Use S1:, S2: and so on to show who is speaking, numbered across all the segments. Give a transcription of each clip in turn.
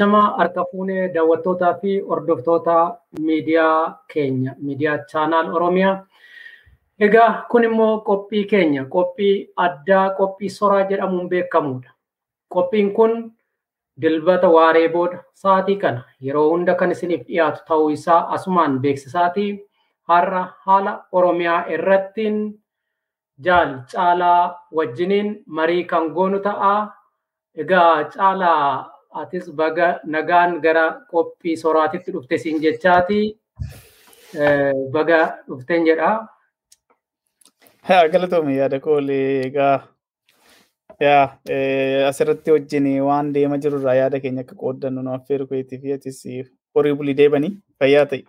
S1: Ashamaa harka fuunee daawwattootaa fi hordoftoota miidiyaa keenya, miidiyaa chaanaal Oromiyaa. Egaa kun immoo qophii keenya, qophii addaa, qophii soraa jedhamuun beekamudha. Qophiin kun dilbata waaree booda sa'aatii kana yeroo hunda kan isiniif dhiyaatu ta'uu isaa asumaan beeksisaati. Har'a haala Oromiyaa irrattiin jaal caalaa wajjiniin marii kan goonu ta'a. Egaa caalaa atis baga nagaan gara qophii soraatitti dhufte siin jechaati. Baga dhufteen jedha.
S2: Haa galatoome yaada koolee egaa yaa asirratti wajjin waan deema jirurraa yaada keenya akka qooddannu nu affeeru keetii fi atis horii bulii deebanii fayyaa ta'e.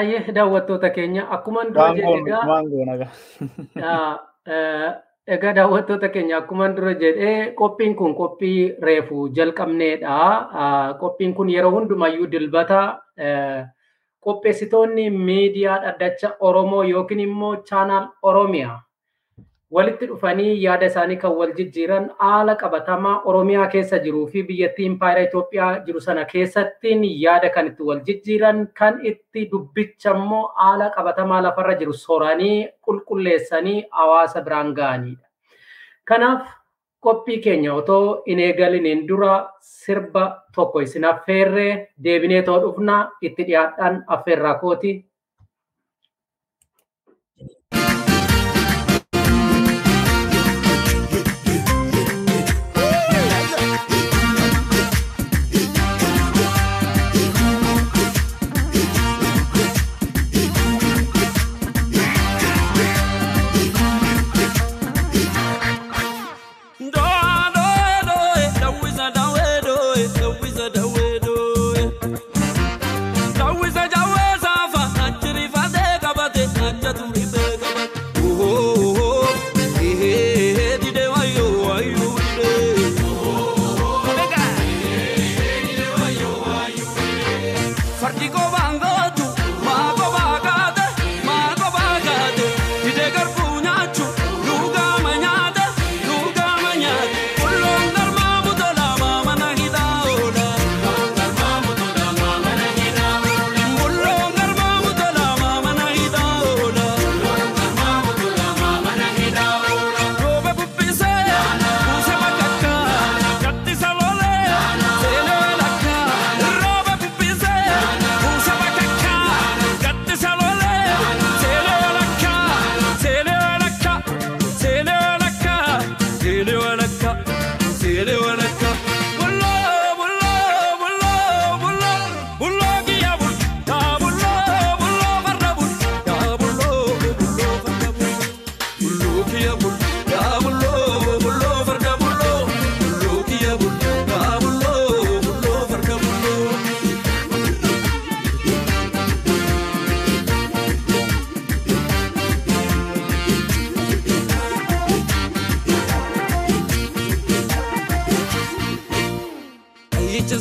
S1: Ayyee daawwattoota keenya akkuman dura jedhe egaa
S2: Waan goona egaa.
S1: Egaa daawwattoota keenya akkuman dura jedhee qophiin kun qophii reefu jalqabneedha. Qophiin kun yeroo hundumayyuu dilbata qopheessitoonni miidiyaa dhaddacha Oromoo yookiin immoo chaanaal Oromiyaa walitti dhufanii yaada isaanii kan wal jijjiiran haala qabatamaa Oromiyaa keessa jiruu fi biyyattii impaayera Itoophiyaa jiru sana keessattiin yaada kan itti wal jijjiiran kan itti dubbicha immoo haala qabatamaa lafarra jiru soranii qulqulleessanii hawaasa biraan ga'anidha. Kanaaf qophii keenya otoo hin eegaliniin dura sirba tokko isin affeerree deebinee too dhufna itti dhiyaadhaan affeerraa kooti.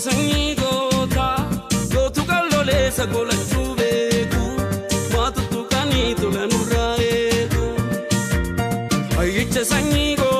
S1: sanii goota gootuka loleessa golachuu beeku waa tuttuqanii tolanurraa eegu ayyicha sanii goota.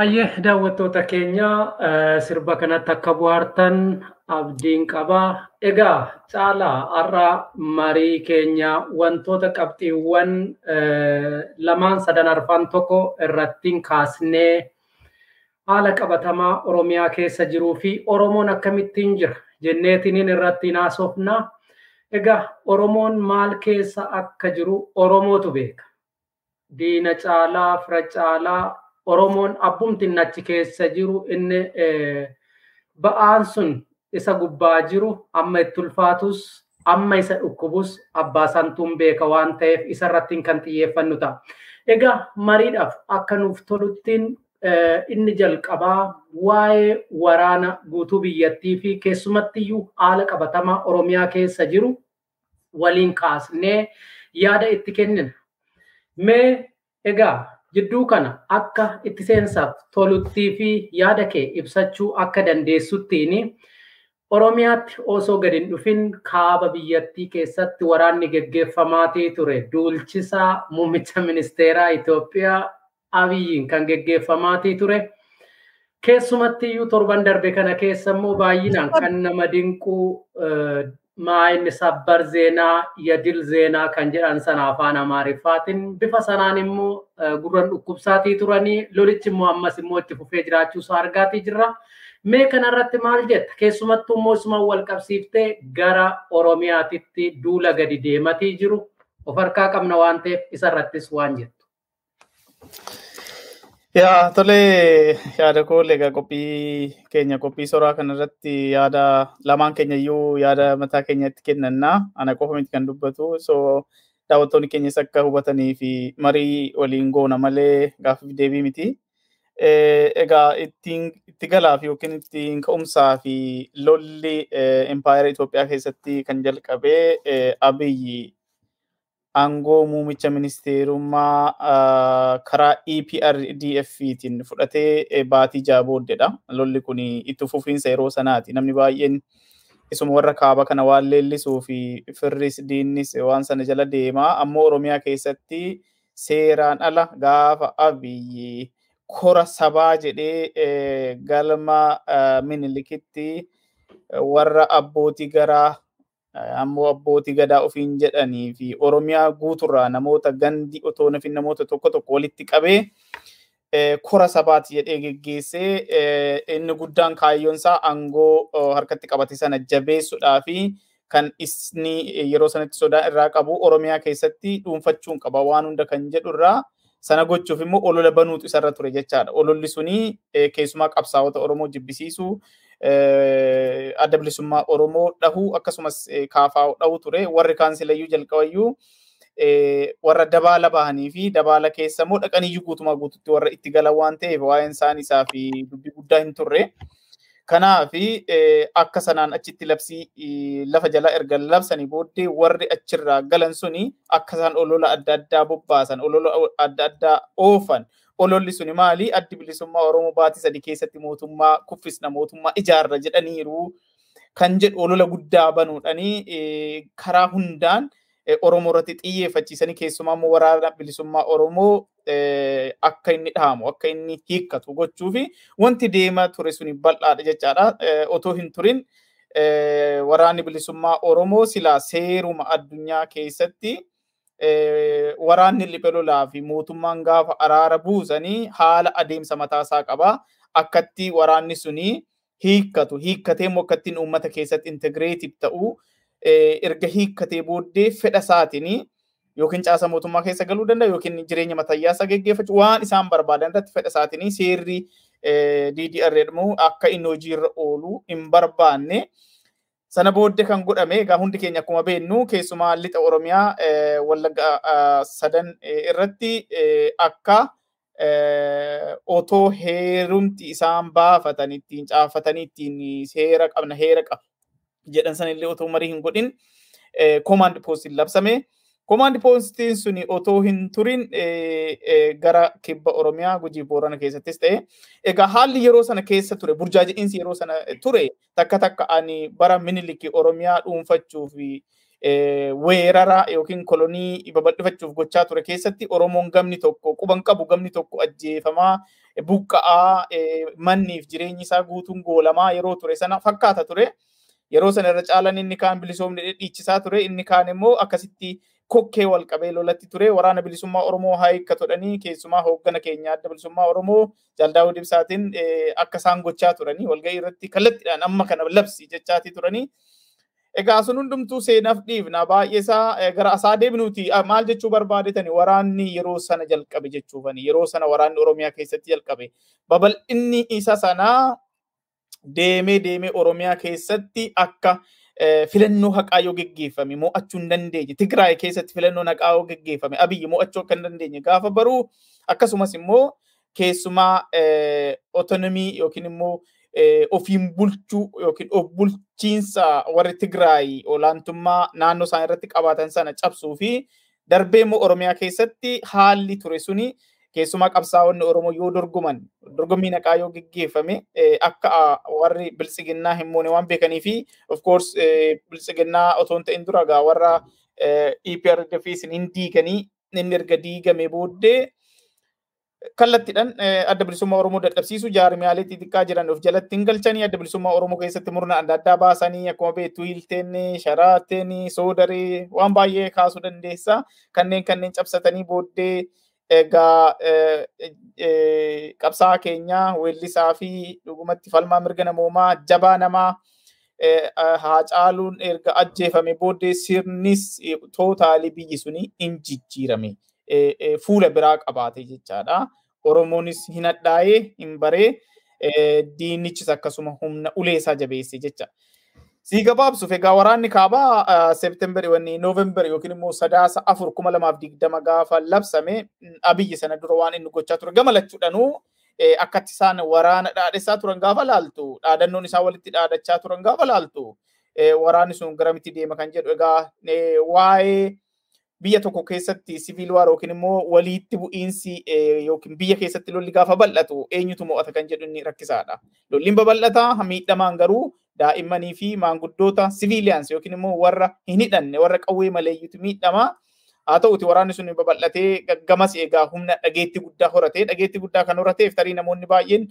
S3: Ayyee daawwattoota keenya eh, sirba kanatti akka bohaartan abdiin qaba. Egaa caalaa har'a marii keenya wantoota qabxiiwwan eh, lamaan sadan arfan tokko irratti kaasnee haala qabatamaa Oromiyaa keessa jiruu fi Oromoon akkamittiin jira jenneetiniin irratti haasofna. Egaa Oromoon maal keessa akka jiru Oromootu beeka. Diina caalaa, fira caalaa, Oromoon abbumtiin achi keessa jiru inni eh, ba'aan sun isa gubbaa jiru amma itti ulfaatus amma isa dhukkubus abbaa santuun beeka waan ta'eef isa irratti kan xiyyeeffannu ta'a. Egaa mariidhaaf akka nuuf toluttiin eh, inni jalqabaa waa'ee waraana guutuu biyyattii fi keessumattiyyuu haala qabatamaa Oromiyaa keessa jiru waliin kaasnee yaada itti kennina. Mee egaa jidduu kana akka itti seensaaf toluttii fi yaada kee ibsachuu akka dandeessuttiin Oromiyaatti osoo gadi hin dhufin kaaba biyyattii keessatti waraanni geggeeffamaatii ture. Duulchisaa muummicha ministeeraa Itoophiyaa Abiyyiin kan geggeeffamaatii ture. Keessumatti iyyuu torban darbe kana keessa immoo baay'inaan kan nama dinquu maayinni sabbar zeenaa yadil zeenaa kan jedhan sana afaan amaariffaatiin bifa sanaan immoo gurran dhukkubsaatii turanii lolichi immoo ammas immoo itti fufee jiraachuu isaa argaatii jirra. Mee kanarratti maal jetta? Keessumattuu immoo isuma wal qabsiiftee gara Oromiyaatitti duula gadi deematii jiru of harkaa qabna waan ta'eef isarrattis waan jettu.
S2: Yaa tolee yaada koo egaa qophii keenya qophii soraa kanarratti yaada lamaan keenya iyyuu yaada mataa keenyatti kennannaa ana qofa miti kan dubbatu so daawwattoonni keenyas akka hubatanii fi marii waliin goona malee gaaffiif deebii miti. Egaa ittiin itti galaaf yookiin ittiin ka'umsaa fi lolli empaayeera Itoophiyaa keessatti kan jalqabee Abiyyi aangoo muumicha ministeerummaa karaa EPRDF-tiin fudhatee baatii jaha booddeedha. Lolli kun itti fufiinsa yeroo sanaati. Namni baay'een isuma warra kaaba kana waan leellisuu fi firris diinnis waan sana jala deemaa. Ammoo Oromiyaa keessatti seeraan ala gaafa abiyyi kora sabaa jedhee galma minilikitti warra abbootii garaa ammoo abbootii gadaa ofiin jedhanii fi Oromiyaa guuturraa namoota gandi otoo nafin namoota tokko tokko walitti qabee kora sabaati jedhee geggeessee inni guddaan kaayyoon isaa aangoo harkatti qabate sana jabeessuudhaa fi kan isni yeroo sanatti sodaa irraa qabu Oromiyaa keessatti dhuunfachuun qaba waan hunda kan jedhu irraa sana gochuuf immoo olola banuutu isarra ture jechaadha. Ololli suni keessumaa qabsaa'ota Oromoo jibbisiisuu adda bilisummaa Oromoo dhahuu akkasumas kaafaa'u dhahuu ture. Warri kaansilayyuu jalqabayyuu warra dabaala bahanii fi dabaala keessa immoo dhaqaniyyuu guutumaa guututti warra itti galan waan ta'eef waa'een isaan isaa fi dubbii guddaa hin turre. Kanaaf akka sanaan achitti labsii lafa jalaa erga labsanii booddee warri achirraa galan suni akka isaan olola adda addaa bobbaasan olola adda addaa oofan ololli suni maali addi bilisummaa Oromoo baatii sadii keessatti mootummaa kuffisna mootummaa ijaarra jedhaniiru kan jedhu olola guddaa banuudhanii karaa hundaan Oromoo irratti xiyyeeffachiisanii keessumaa immoo waraana bilisummaa Oromoo akka inni dhahamu akka inni hiikkatu gochuu fi wanti deemaa ture suni bal'aadha jechaadha. Otoo hin turin waraanni bilisummaa Oromoo silaa seeruma addunyaa keessatti waraanni liphee lolaa fi mootummaan gaafa araara buusanii haala adeemsa mataasaa qaba. Akkatti waraanni suni hiikkatu hiikkatee immoo akkattiin uummata keessatti integreetiif ta'u erga hiikkatee booddee fedha isaatiin yookiin caasa mootummaa keessa galuu danda'a yookiin jireenya matayyaasa geggeeffachuu waan isaan barbaadan irratti fedha isaatiin seerri DDR jedhamu akka inni hojiirra oolu hin barbaanne. Sana booddee kan godhame egaa hundi keenya akkuma beeknu keessumaa lixa Oromiyaa wallagga sadan irratti akka otoo heerumti isaan baafatan ittiin caafatanii ittiin seera qabna heera qaba jedhan sanillee otoo marii hin godhin koomaand poostiin labsame. Koomaand poostiin suni otoo hin turin gara kibba Oromiyaa gujii boorana keessattis ta'e egaa haalli yeroo sana keessa ture burjaaji'insi yeroo sana ture takka takka ani bara miniliki Oromiyaa dhuunfachuu fi weerara yookiin kolonii babal'ifachuuf gochaa ture keessatti Oromoon gamni tokko quban qabu gamni tokko ajjeefamaa buqqa'aa manniif jireenyi isaa guutuun goolamaa yeroo ture sana fakkaata ture. Yeroo sana irra caalan inni kaan bilisoomni dhiichisaa ture inni kaan immoo akkasitti kokkee wal qabee lolatti ture waraana bilisummaa Oromoo haa hiikkatodhanii keessumaa hooggana keenya adda bilisummaa Oromoo Jaaldaawud Ibsaatiin akka isaan gochaa turanii walgahii irratti kallattiidhaan amma kana labsi jechaatii turanii. Egaa sun hundumtuu seenaaf dhiifna baay'eesaa gara asaa deebinuuti maal jechuu barbaadetani waraanni yeroo sana jalqabe jechuufani yeroo sana waraanni Oromiyaa keessatti jalqabe babal'inni isa sanaa deemee deemee Oromiyaa keessatti akka filannoo haqaa yoo geggeeffame mo'achuu hin dandeenye Tigraay keessatti filannoo haqaa yoo geggeeffame Abiyyi mo'achuu akka hin dandeenye gaafa baruu akkasumas immoo keessumaa otonomii yookiin immoo ofiin bulchuu yookiin of bulchiinsa warri Tigraay olaantummaa naannoo isaan irratti qabaatan sana cabsuu fi darbee immoo Oromiyaa keessatti haalli ture suni keessumaa qabsaa'onni Oromoo yoo dorgoman dorgommii haqaa yoo geggeeffame akka warri biltsiginnaa hin moone waan beekanii fi of course biltsiginnaa otoo hin ta'in dura gaa warra EPRDFs hin diiganii inni erga diigame booddee kallattiidhaan adda bilisummaa Oromoo dadhabsiisu jaarmiyaalee xixiqqaa jiran of jalatti hin galchanii adda bilisummaa Oromoo keessatti murna adda addaa baasanii akkuma beektu hiilteen sharaateen soodaree waan baay'ee kaasuu dandeessa kanneen kanneen cabsatanii booddee egaa qabsaa keenya weellisaa fi dhugumatti falmaa mirga namoomaa jabaa namaa haa caaluun erga ajjeefame booddee sirnis tootaalii biyyi suni hin jijjiirame. Fuula biraa qabaate jechaadha. Oromoonis hin hadhaa'ee hin baree diinnichis akkasuma humna uleesaa jabeesse jecha. Sii gabaabsuuf egaa waraanni kaabaa seeptembar wanni noovembar yookiin immoo sadaasa afur kuma lamaaf digdama gaafa labsame abiyyi sana dura waan inni gochaa ture gama lachuudhanuu akkatti isaan waraana dhaadhessaa turan gaafa laaltu dhaadannoon isaa walitti dhaadachaa turan gaafa laaltu waraanni sun garamitti deema kan jedhu egaa waa'ee biyya tokko keessatti siviil waar yookiin immoo waliitti bu'iinsi yookiin biyya keessatti lolli gaafa bal'atu eenyutu mo'ata kan jedhu inni rakkisaadha. Lolliin babal'ataa miidhamaan garuu daa'immanii fi maanguddoota siviiliyaans yookiin immoo warra hin hidhanne warra qawwee maleeyyuutu miidhama. Haa ta'uti waraanni sun babal'atee gaggamas egaa humna dhageetti guddaa horatee dhageetti guddaa kan horateef tarii namoonni baay'een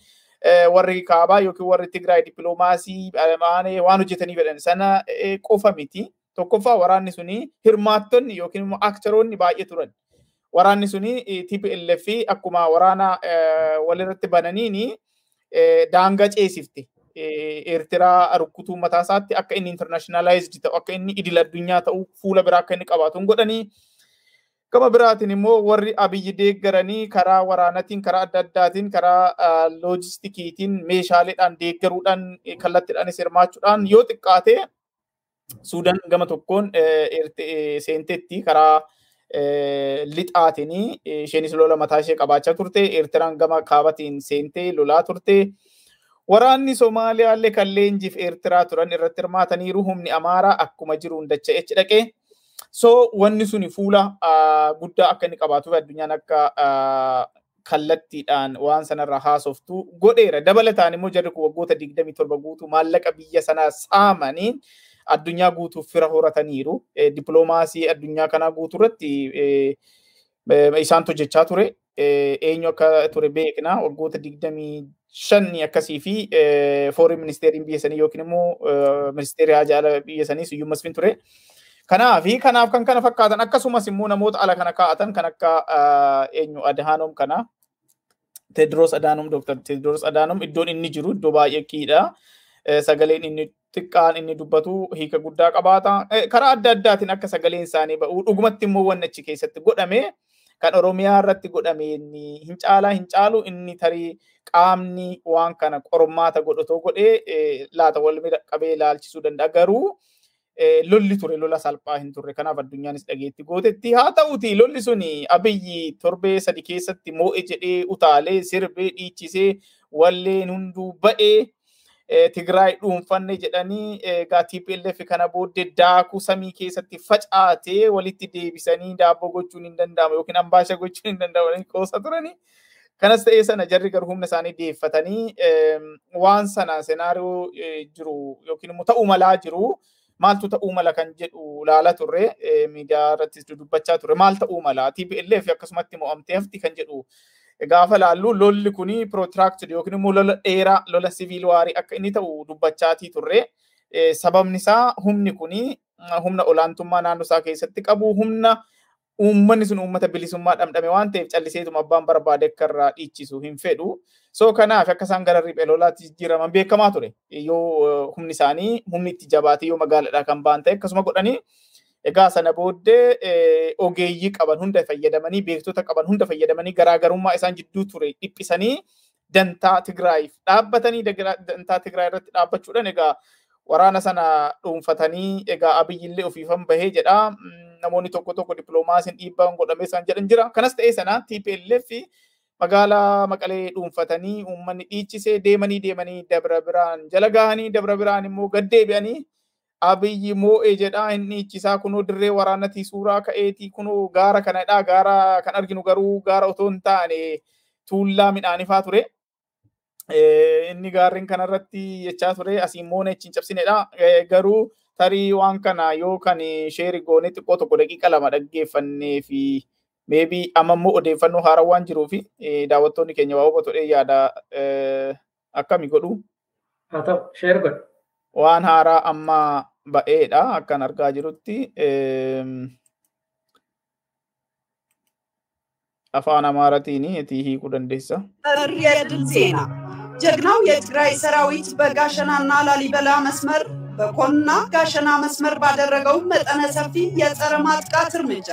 S2: warri kaabaa yookiin warri Tigraay dippiloomaasii waan hojjetanii fedhan sana qofa miti. Tokkoffaa waraanni suni hirmaattonni yookiin immoo aktoroonni baay'ee turan. Waraanni suni TPLF akkuma waraana walirratti bananiini daangaa ceesifte. Eertiraa rukkutuu mataa isaatti akka inni internationalized ta'u akka inni idil addunyaa ta'u fuula biraa akka inni qabaatu godhanii gama biraatiin immoo warri abiyyi deeggaranii karaa waraanatiin karaa adda addaatiin karaa loojistikiitiin meeshaaleedhaan deeggaruudhaan kallattiidhaanis hirmaachuudhaan yoo xiqqaate Suudaan gama tokkoon seenteetti karaa lixaatiin isheenis lola mataa ishee qabaachaa turte Eertiraan gama kaabatiin seentee lolaa turte. Waraanni Somaaliyaallee kan leenjiif Eertiraa turan irratti hirmaataniiru humni Amaaraa akkuma jiruun dacha'echi dhaqee. So wanni suni fuula guddaa akka inni qabaatuuf addunyaan akka kallattiidhaan waan sanarraa haasoftu godheera. Dabalataan immoo jarri kun waggoota 27 guutuu maallaqa biyya sanaa saamanii addunyaa guutuuf fira horataniiru. Dippiloomaasii addunyaa kanaa guutuu irratti isaan hojjechaa ture. Eenyu akka ture beekna waggoota 25 akkasii fi fooriin ministeeriin biyya sanii yookiin immoo ministeerri haajaa ala biyya sanii Siyyuu Masfiin ture. Kanaaf kanaaf kan kana fakkaatan akkasumas immoo namoota ala kana kaa'atan kan akka eenyu Adhaanoom kana Tedros Adhaanoom Dr. Tedros Adhaanoom iddoon inni jiru iddoo baay'ee kiidha. Sagaleen inni xiqqaan inni dubbatu hiika guddaa qabaata. Karaa adda addaatiin akka sagaleen isaanii ba'u dhugumatti immoo wanni achi keessatti godhame kan Oromiyaa irratti godhame hin caalaa hin caalu inni tarii qaamni waan kana qormaata godhatoo godhee laata wal qabee ilaalchisuu danda'a. Garuu lolli ture lola salphaa hin turre kanaaf addunyaanis dhageetti gootetti haa ta'uti lolli suni abiyyi torbee sadi keessatti moo'e jedhee utaalee sirbee dhiichisee walleen hunduu ba'ee Tigraay dhuunfanne jedhanii egaa TPLF kana booddee daakuu samii keessatti facaatee walitti deebisanii daabboo gochuun hin danda'amu yookiin ambaasha gochuun hin danda'amu qoosa turanii. Kanas ta'ee sana jarri garuu humna isaanii deeffatanii waan sana senaariyoo jiru yookiin immoo ta'uu malaa jiru maaltu ta'uu mala kan jedhu ilaala turre miidiyaa irrattis dubbachaa turre maal ta'uu mala TPLF akkasumatti mo'amtee hafti kan jedhu gaafa laallu lolli kuni protracted yookiin immoo lola dheeraa lola siviil waarii akka inni ta'u dubbachaatii turre. Sababni isaa humni kuni humna olaantummaa naannoo isaa keessatti qabu humna uummanni sun uummata bilisummaa dhamdhame waan ta'eef calliseetuma abbaan barbaade akka irraa dhiichisu hin fedhu. So kanaaf akka isaan gara riphee lolaatti jijjiiraman beekamaa ture. Yoo humni isaanii humni itti jabaate yoo magaalaadhaa kan ba'an ta'e akkasuma godhanii Egaa sana booddee ogeeyyii qaban hunda fayyadamanii beektota qaban hunda fayyadamanii garaagarummaa isaan jidduu ture dhiphisanii dantaa Tigraayiif dhaabbatanii dantaa Tigraay irratti dhaabbachuudhaan egaa waraana sana dhuunfatanii egaa abiyyillee ofiifan bahee jedha. Namoonni tokko tokko dippiloomaasiin dhiibbaan godhamee isaan jedhan jira. Kanas ta'ee sana TPLF magaalaa Maqalee dhuunfatanii uummanni dhiichisee deemanii deemanii dabra biraan jala gahanii dabra biraan immoo gad deebi'anii abiyyi moo'ee jedha inni ichisaa kunoo dirree waraanatii suuraa ka'eetii kunoo gaara kanadha gaara kan arginu garuu gaara otoo hin taane tuullaa midhaanifaa ture. Inni gaarreen kanarratti jechaa ture asiin moona ichiin cabsinedha. Garuu tarii waan kana yoo kan sheeri goone xiqqoo tokko daqiiqa lama dhaggeeffannee fi meebii amma immoo odeeffannoo haaraa waan jiruuf daawwattoonni keenya waa hubatudha yaada akkami godhu.
S3: Haa ta'u sheer godhu.
S2: waan haaraa amma ba'eedha akkan argaa jirutti afaan amaaratiin የቲ ሂቁ dandeessa
S4: ጥሪ የድል ዜና ጀግናው የትግራይ ሰራዊት በጋሸናና ላሊበላ መስመር በኮንና ጋሸና መስመር ባደረገው መጠነ ሰፊ የጸረ ማጥቃት እርምጃ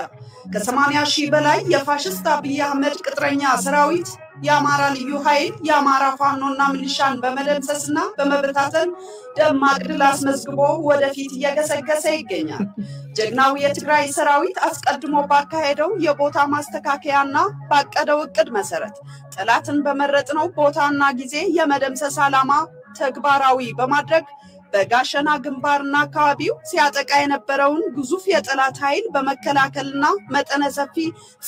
S4: ከ80 ሺህ በላይ የፋሽስት አብይ አህመድ ቅጥረኛ ሰራዊት የአማራ ልዩ ኃይል የአማራ ፋኖና ሚሊሻን በመደምሰስና በመበታተን ደማቅ ድል አስመዝግቦ ወደፊት እየገሰገሰ ይገኛል። ጀግናው የትግራይ ሰራዊት አስቀድሞ ባካሄደው የቦታ ማስተካከያና ባቀደው እቅድ መሰረት ጠላትን በመረጥነው ቦታና ጊዜ የመደምሰስ ዓላማ ተግባራዊ በማድረግ በጋሸና ግንባርና አካባቢው ሲያጠቃ የነበረውን ግዙፍ የጠላት ኃይል በመከላከልና መጠነ ሰፊ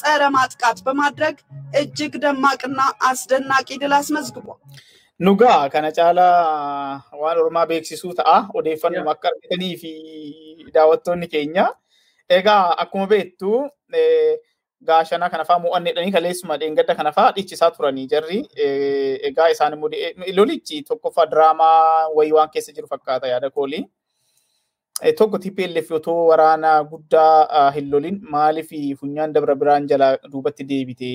S4: ጸረ ማጥቃት በማድረግ እጅግ ደማቅና አስደናቂ ድል አስመዝግቧል።
S2: Nugaa kana caalaa waan ormaa beeksisuu ta'a odeeffannoo akka argatanii fi daawwattoonni keenya. Egaa akkuma beektu gaashana kana fa'aa mo'anneedhanii kaleessuma dheengadda kana fa'aa dhiichisaa turanii jarri. Egaa isaan immoo lolichi tokkoffaa diraamaa wayii waan keessa jiru fakkaata yaada koolii. Tokko TPLF otoo waraana guddaa hin lolin maaliif funyaan dabra biraan jala duubatti deebite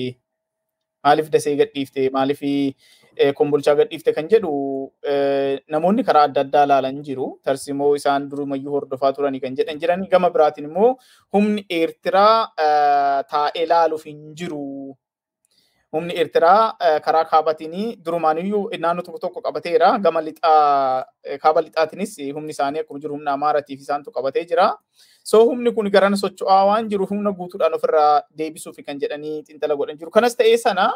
S2: maaliif dasee gadhiifte maaliif kombolchaa gadhiifte kan jedhu namoonni karaa adda addaa ilaalan jiru. Tarsimoo isaan durumayyuu hordofaa turanii kan jedhan jiran gama biraatiin immoo humni Eertiraa taa'ee ilaaluuf hin jiru. Humni Eertiraa karaa kaabatiin durumaaniyyuu naannoo tokko tokko qabateera. Gama lixaa kaaba lixaatiinis humni isaanii akkuma jiru humna Amaaraatiif isaantu qabatee jira. So humni kun garana socho'aa waan jiru humna guutuudhaan ofirraa deebisuuf kan jedhanii xiinxala godhan jiru. Kanas ta'ee sana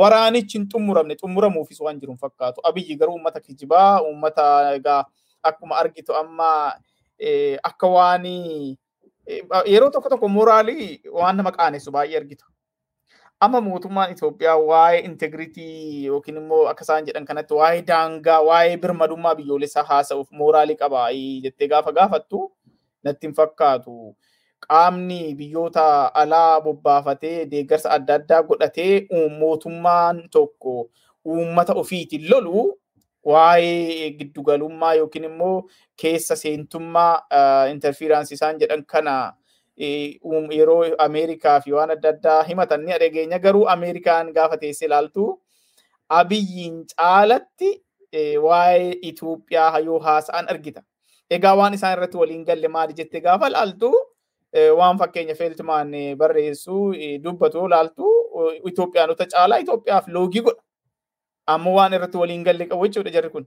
S2: waraanichi hin xumuramne xumuramuufis waan jiru fakkaatu. Abiyyi garuu uummata kijibaa uummata egaa akkuma argitu amma akka waan yeroo tokko tokko mooraalii waan nama qaanessu baay'ee argita. Amma mootummaan Itoophiyaa waa'ee integritii yookiin immoo akka isaan jedhan kanatti waa'ee daangaa waa'ee birmadummaa biyyoolessaa haasa'uuf mooraalii qabaa jettee gaafa gaafattu natti hin fakkaatu. Qaamni biyyoota alaa bobbaafatee deeggarsa adda addaa godhatee mootummaan tokko uummata ofiitiin lolu waa'ee giddugalummaa yookiin immoo keessa seentummaa interfiiraansii isaan jedhan kana yeroo Ameerikaa fi waan adda addaa himatan ni dhageenya garuu Ameerikaan gaafa teessee ilaaltu abiyyiin caalatti waa'ee Itoophiyaa yoo haasa'an argita. Egaa waan isaan irratti waliin galle maali jettee gaafa ilaaltu waan fakkeenya feeltimaan barreessu dubbatu ilaaltu Itoophiyaanota caalaa Itoophiyaaf loogii godha. Ammoo waan irratti waliin galle qabu jechuudha jarri kun.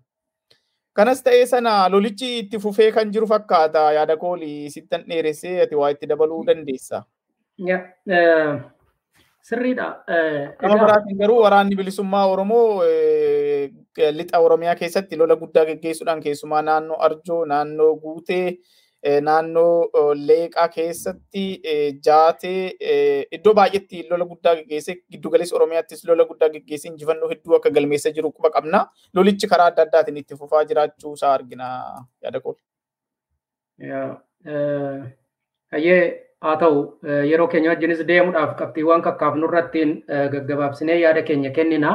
S2: Kanas ta'ee sana lolichi itti fufee kan jiru fakkaata yaada koolii sittan dheeressee ati waa itti dabaluu dandeessa.
S3: Sirriidha.
S2: Kama biraatiin garuu waraanni bilisummaa Oromoo lixa Oromiyaa keessatti lola guddaa geggeessuudhaan keessumaa naannoo Arjoo, naannoo Guutee, naannoo Leeqaa keessatti jaatee iddoo baay'eetti lola guddaa geggeessee giddugaleessa Oromiyaattis lola guddaa geggeessee injifannoo hedduu akka galmeessa jiru quba qabna. Lolichi karaa adda addaatiin itti fufaa jiraachuu isaa argina yaada kool.
S3: Hayyee haa ta'u yeroo keenya wajjinis deemuudhaaf qabxiiwwan kakkaafnu irrattiin gaggabaabsinee yaada keenya kennina.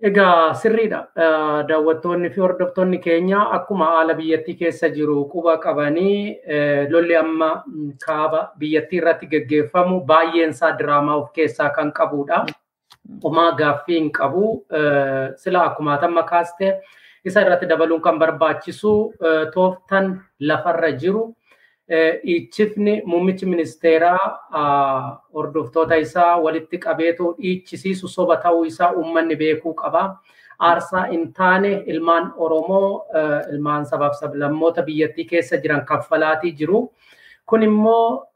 S3: Egaa sirriidha. Daawwattoonni fi hordoftoonni keenya akkuma haala biyyattii keessa jiru quba qabanii lolli amma kaaba biyyattii irratti gaggeeffamu baay'een isaa diraamaa of keessaa kan qabudha. Homaa gaaffii hin qabu. Sila akkuma amma kaaste isa irratti dabaluun kan barbaachisu tooftan lafarra jiru. Dhiichifni muummichi ministeeraa hordoftoota isaa walitti qabeetoo dhiichisiisu soba ta'uu isaa uummanni beekuu qaba. Aarsaa hin taane ilmaan Oromoo ilmaan sabaaf sablammoota biyyattii keessa jiran kaffalaatii jiru. Kun immoo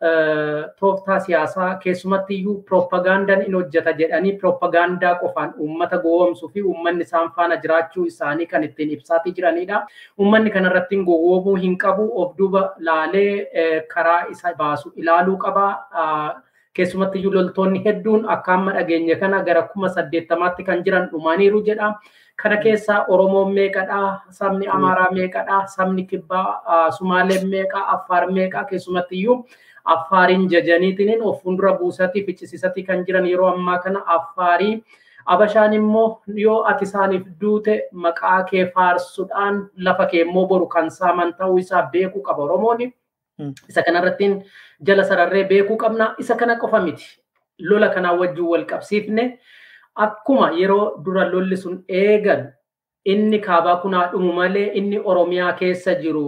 S3: tooftaa siyaasaa keessumatti iyyuu piroopagaandaan in hojjeta jedhanii piroopagaandaa qofaan uummata gowwoomsuu fi uummanni isaan faana jiraachuu isaanii kan ittiin ibsaatii jiranidha. Uummanni kanarratti gowwoomuu hin qabu of duuba laalee karaa isa baasu ilaaluu qaba. Keessumatti iyyuu loltoonni hedduun akka amma dhageenye kana gara kuma saddeettamaatti kan jiran dhumaniiru jedha. Kana keessaa Oromoon meeqadha? Sabni Amaaraa meeqadha? Sabni Kibbaa Sumaaleen meeqa? Affaar meeqa? Keessumatti iyyuu Affaariin jajaniitiin of fuuldura buusatii ficcisiisatii kan jiran yeroo ammaa kana Affaarii Abashaan immoo yoo ati isaaniif duute maqaa kee faarsuudhaan lafa kee immoo boru kan saaman ta'uu isaa beekuu qaba Oromoon. Isa kanarrattiin jala sararree beekuu qabna. Isa kana qofa miti. Lola kanaa wajjin wal qabsiifne akkuma yeroo dura lolli sun eegalu inni kaabaa kunaa dhumu malee inni Oromiyaa keessa jiru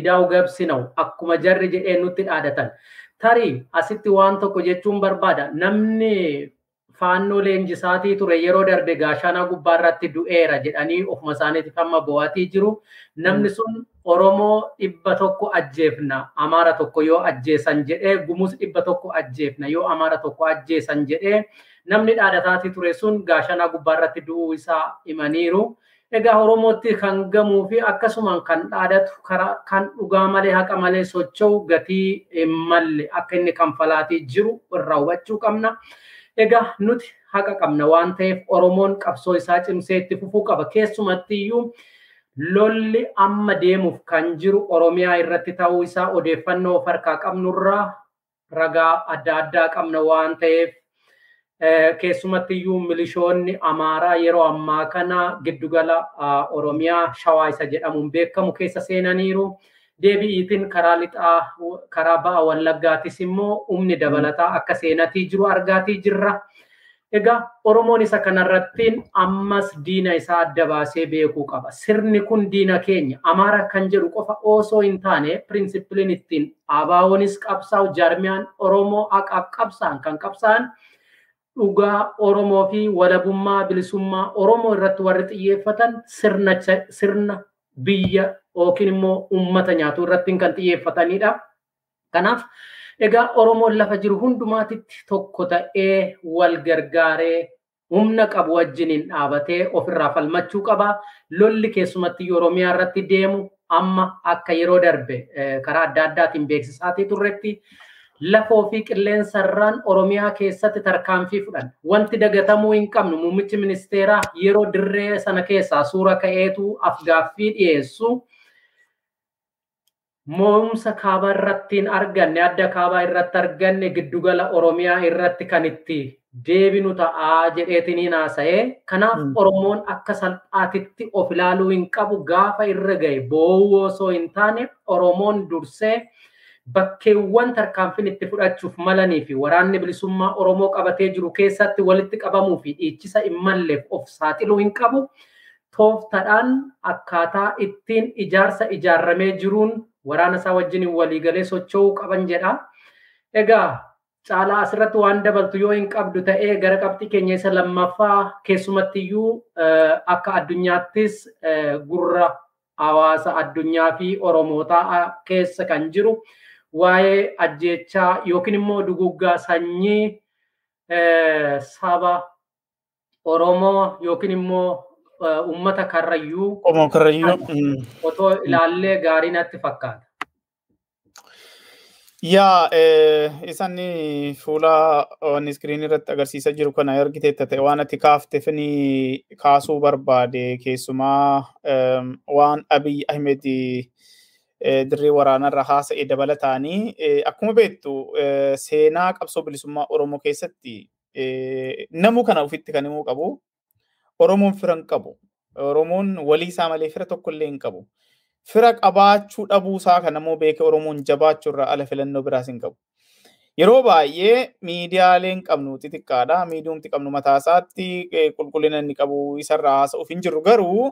S3: idaa'u gabsinawu akkuma jarri jedhee nutti dhaadatan. Tarii asitti waan tokko jechuun barbaada. Namni faannoo leenjisaatii ture yeroo darbe gaashaanaa gubbaarratti du'eera jedhanii ofuma isaaniitiif amma bo'aatii jiru. Namni sun Oromoo dhibba tokko ajjeefna Amaara tokko yoo ajjeesan jedhee Gumuus dhibba tokko ajjeefna yoo Amaara tokko ajjeesan jedhee namni dhaadhataatii ture sun gaashaanaa gubbaarratti du'uu isaa himaniiru. Egaa Oromootti kan gamuu fi akkasumaan kan dhaadatu kan dhugaa malee haqa malee socho'u gatii hin malle akka inni kanfalaatii jiru irraa hubachuu qabna. Egaa nuti haqa qabna waan ta'eef Oromoon qabsoo isaa cimsee itti fufuu qaba. Keessumatti iyyuu lolli amma deemuuf kan jiru Oromiyaa irratti ta'uu isaa odeeffannoo of harkaa qabnurraa ragaa adda addaa qabna waan ta'eef keessumatti iyyuu milishoonni Amaaraa yeroo ammaa kana giddugala Oromiyaa Shawaa isa jedhamuun beekamu keessa seenaniiru. Deebi'iitiin karaa lixaa karaa ba'a Wallaggaatis immoo humni dabalataa akka seenatii jiru argaatii jirra. Egaa Oromoon isa kanarrattiin ammas diina isaa adda baasee beekuu qaba. Sirni kun diina keenya Amaara kan jedhu qofa osoo hin taane pirinsipiliin ittiin ABO'nis qabsaa'u jaarmiyaan Oromoo qabsaan kan qabsaan dhugaa Oromoo fi walabummaa bilisummaa Oromoo irratti warri xiyyeeffatan sirna biyya yookiin immoo uummata nyaatuu irratti kan xiyyeeffatanidha. Kanaaf egaa Oromoon lafa jiru hundumaatitti tokko ta'ee wal gargaaree humna qabu wajjiniin dhaabatee ofirraa falmachuu qaba. Lolli keessumatti Oromiyaa irratti deemu amma akka yeroo darbe karaa adda addaatiin beeksisaatii turretti lafoo fi qilleensarraan Oromiyaa keessatti tarkaanfii fudhan. Wanti dagatamuu hin qabnu muummichi ministeeraa yeroo dirree sana keessaa suura ka'eetu afgaaffii dhiyeessu. Mo'umsa kaabaa irrattiin arganne adda kaabaa irratti arganne giddugala Oromiyaa irratti kan itti deebinu ta'aa jedheetiniin haasa'ee kanaaf
S2: Mm.
S3: Oromoon akka salphaatitti of ilaaluu hin qabu gaafa irra gahe boo'uu osoo hin taane Oromoon dursee bakkeewwan tarkaanfiin itti fudhachuuf malanii fi waraanni bilisummaa Oromoo qabatee jiru keessatti walitti qabamuu fi dhiichisa hin malleef of saaxiluu hin qabu. Tooftadhaan akkaataa ittiin ijaarsa ijaarramee jiruun waraana isaa wajjin waliigalee socho'uu qaban jedha. Egaa caalaa asirratti waan dabaltu yoo hin qabdu ta'ee gara qabxii keenya isa lammaffaa keessumattiyyuu eh, akka addunyaattis eh, gurra hawaasa addunyaa fi oromootaa keessa kan jiru waa'ee ajjeechaa yookiin immoo duguggaa sanyii eh, saba Oromoo yookiin immoo eh, uummata karrayyuu
S2: Qomoo karrayyuu. mm.
S3: otoo ilaallee gaarii natti fakkaata.
S2: Yaa eh, isaan fuula waan iskiriinii irratti agarsiisaa jiru kana argiteetta ta'e waan ati kaafte fini kaasuu barbaade keessumaa waan Abiy Ahmed eh, dirree waraanarra haasa'e dabalataanii eh, akkuma beektu eh, seenaa qabsoo bilisummaa Oromoo keessatti namuu kana ofitti kan himuu qabu. Oromoon fira hin qabu. Oromoon walii isaa malee fira tokko illee hin qabu. Fira qabaachuu dhabuusaa kan ammoo beeke Oromoon jabaachuu irraa ala filannoo biraas hin qabu. Yeroo baay'ee miidiyaaleen qabnu xixiqqaadha. Miidiyumti qabnu mataa isaatti qulqullina inni qabu isarraa haasa'uuf hin jiru garuu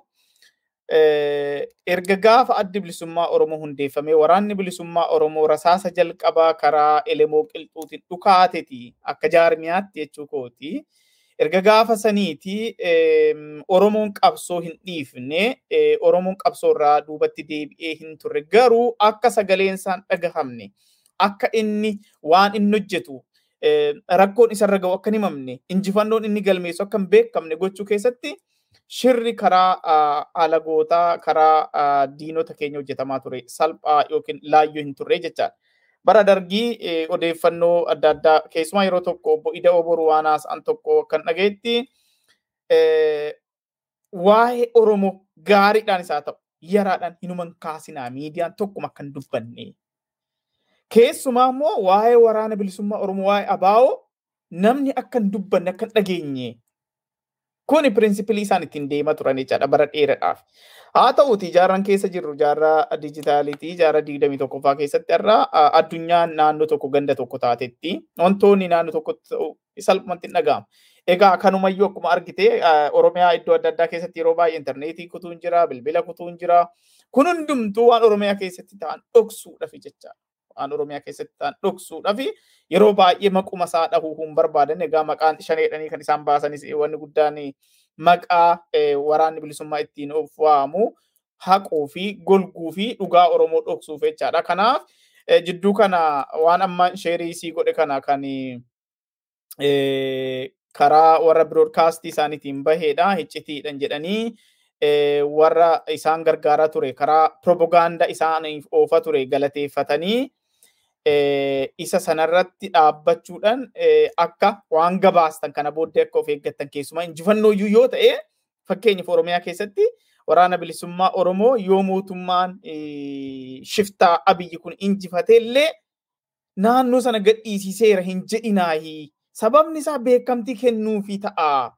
S2: erga gaafa addi bilisummaa Oromoo hundeeffamee waraanni bilisummaa Oromoo rasaasa jalqabaa karaa Elemoo Qilxuutiin dhukaateeti akka jaarmiyaatti jechuu kooti. erga gaafa saniiti Oromoon qabsoo hin dhiifne eh, Oromoon qabsoo irraa duubatti deebi'ee hin turre garuu akka sagaleen isaan dhagahamne akka inni waan inni hojjetu eh, rakkoon isarra ga'u akka himamne injifannoon inni galmeessu akka hin beekamne gochuu keessatti shirri karaa alagootaa karaa diinota keenya hojjetamaa ture salphaa yookiin laayyoo hin turre jechaadha. bara dargii odeeffannoo adda addaa keessumaa yeroo tokko obbo Ida Oboru waan haasa'an tokko kan dhageetti waa'ee Oromoo gaariidhaan isaa ta'u yaraadhaan hinuman kaasinaa miidiyaan tokkuma kan dubbanne. Keessumaa immoo waa'ee waraana bilisummaa Oromoo waa'ee abaa'oo namni akka hin dubbanne akka hin dhageenye. Kuni pirinsipilii isaan ittiin deemaa turan jechaadha bara dheeraadhaaf. Haa ta'uuti jaarran keessa jirru jaarraa dijitaalitii jaarraa digdamii tokkoffaa keessatti irraa addunyaan naannoo tokko ganda tokko taatetti wantoonni naannoo tokko salphumatti hin dhaga'amu. Egaa kanumayyuu akkuma argite Oromiyaa iddoo adda addaa keessatti yeroo baay'ee intarneetii kutuun jira, bilbila kutuun jira. Kun hundumtuu waan Oromiyaa keessatti ta'an dhoksuudhaaf jecha. Waan Oromiyaa keessatti ta'an dhoksuudhaaf yeroo baay'ee maquma isaa dhahuu hin barbaadan. Egaa maqaan shaneedhanii kan isaan baasanis wanni guddaan maqaa waraanni bilisummaa ittiin of waamu haquu fi golguu fi dhugaa Oromoo dhoksuuf jechaadha. Kanaaf jidduu kana waan amma sheerii isii godhe kana kan karaa warra biroodkaastii isaaniitiin baheedha. Hiccitiidhan jedhanii warra isaan gargaaraa ture. Karaa propagaandaa isaaniif oofa ture galateeffatanii isa sanarratti dhaabbachuudhaan akka waan gabaastan kana booddee akka of eeggattan keessumaa injifannoo iyyuu yoo ta'e fakkeenyaaf Oromiyaa keessatti waraana bilisummaa Oromoo yoo mootummaan shiftaa abiyyi kun injifatee illee naannoo sana gadhiisiseera hin jedhinaahi. Sababni isaa beekamtii kennuufi ta'a.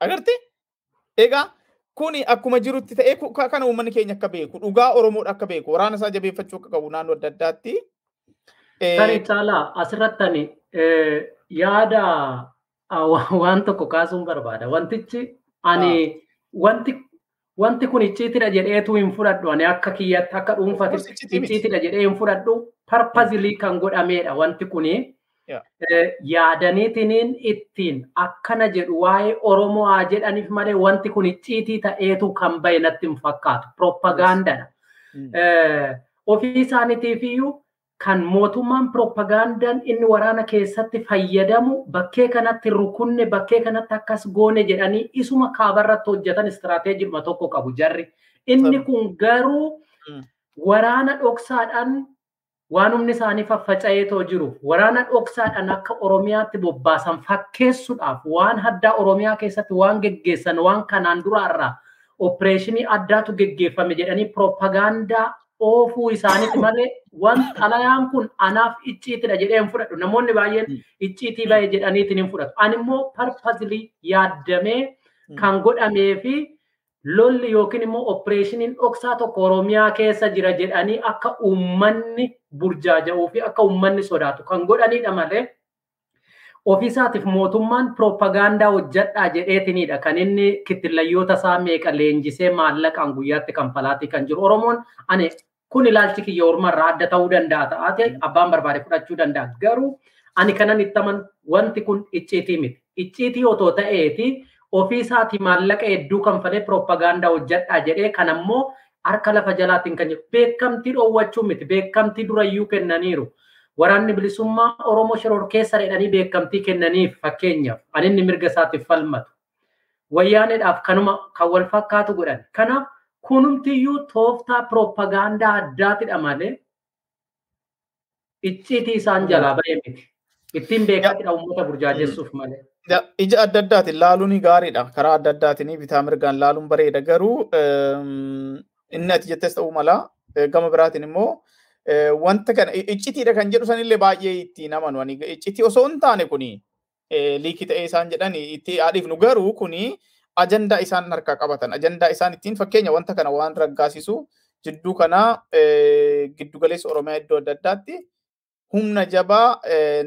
S2: Agartee? Egaa kuni akkuma jirutti ta'ee kana uummanni keenya akka beeku dhugaa Oromoodha akka beeku waraana isaa jabeeffachuu akka qabu naannoo adda addaatti.
S3: Tani caalaa asirratti ani yaada waan tokko kaasuun barbaada. Wantichi ani wanti wanti kun icciitidha jedheetu hin fudhadhu ani akka kiyyatti akka dhuunfatti icciitidha jedhee hin fudhadhu parpazilii kan godhamedha wanti kuni. Yaadaniitiniin ittiin akkana jedhu waa'ee Oromoo haa jedhaniif malee wanti kun icciitii ta'eetu kan bahe natti hin fakkaatu. Propagaandadha. Ofii isaaniitiif iyyuu kan mootummaan propagaandaan inni waraana keessatti fayyadamu bakkee kanatti rukunne bakkee kanatti akkas goone jedhanii isuma kaabarratti hojjetan istiraateejii tokko qabu jarri. Inni kun garuu waraana dhoksaadhaan waan humni isaanii faffaca'eetoo jiru waraana dhoksaadhaan akka Oromiyaatti bobbaasan fakkeessuudhaaf waan addaa Oromiyaa keessatti waan geggeessan waan kanaan dura irraa opereeshinii addaatu geggeeffame jedhanii propagaandaa oofuu isaaniiti malee wan xalayaan kun anaaf icciitidha jedhee hin fudhadhu namoonni baay'een icciitii bahe jedhaniitiin hin fudhatu. Ani immoo parpazilii yaaddamee kan godhamee fi lolli yookiin immoo opereeshiniin dhoksaa tokko oromiyaa keessa jira jedhanii akka uummanni burjaaja'uu fi akka uummanni sodaatu kan godhanidha malee ofiisaatiif mootummaan piroopagaandaa hojjadhaa jedheetinidha kan inni kittillayyoota isaa meeqa leenjisee maallaqaan guyyaatti kanfalaatii kan jiru oromoon? Ani kun ilaalchi kiyya ormarraa adda ta'uu danda'a ta'ate abbaan barbaade fudhachuu danda'a garuu ani kanan ittaman wanti kun icciitii miti icciitii otoo ta'eeti ofiisaatii maallaqa hedduu kanfalee piroopagaandaa hojjadhaa jedhee kan ammoo harka lafa jalaatiin kan jiru beekamtii dhoowwachuu miti beekamtii durayyuu kennaniiru. Waraanni bilisummaa Oromoo shoror keessa jedhanii beekamtii kennaniif fakkeenyaaf ani inni mirga isaatiif falmatu. Wayyaaneedhaaf kanuma kan wal fakkaatu godhan. Kanaaf kunumtiyyuu tooftaa piroopagaandaa addaatidha malee icciitii isaan jalaa bahee miti. Ittiin beekatidha uummata burjaajessuuf malee.
S2: ija adda addaatiin laaluun gaariidha. Karaa adda addaatiin bitaa mirgaan laaluun bareeda. Garuu inni ati jettes ta'uu mala. Gama biraatiin immoo wanta kana iccitiidha kan jedhu sanillee baay'ee itti namanu. Iccitii osoo hin taane kuni liikii ta'ee isaan jedhan itti haadhiifnu garuu kuni ajandaa isaan harkaa qabatan. Ajandaa isaan ittiin fakkeenya wanta kana waan raggaasisu jidduu kana giddugaleessa Oromiyaa iddoo adda addaatti humna jabaa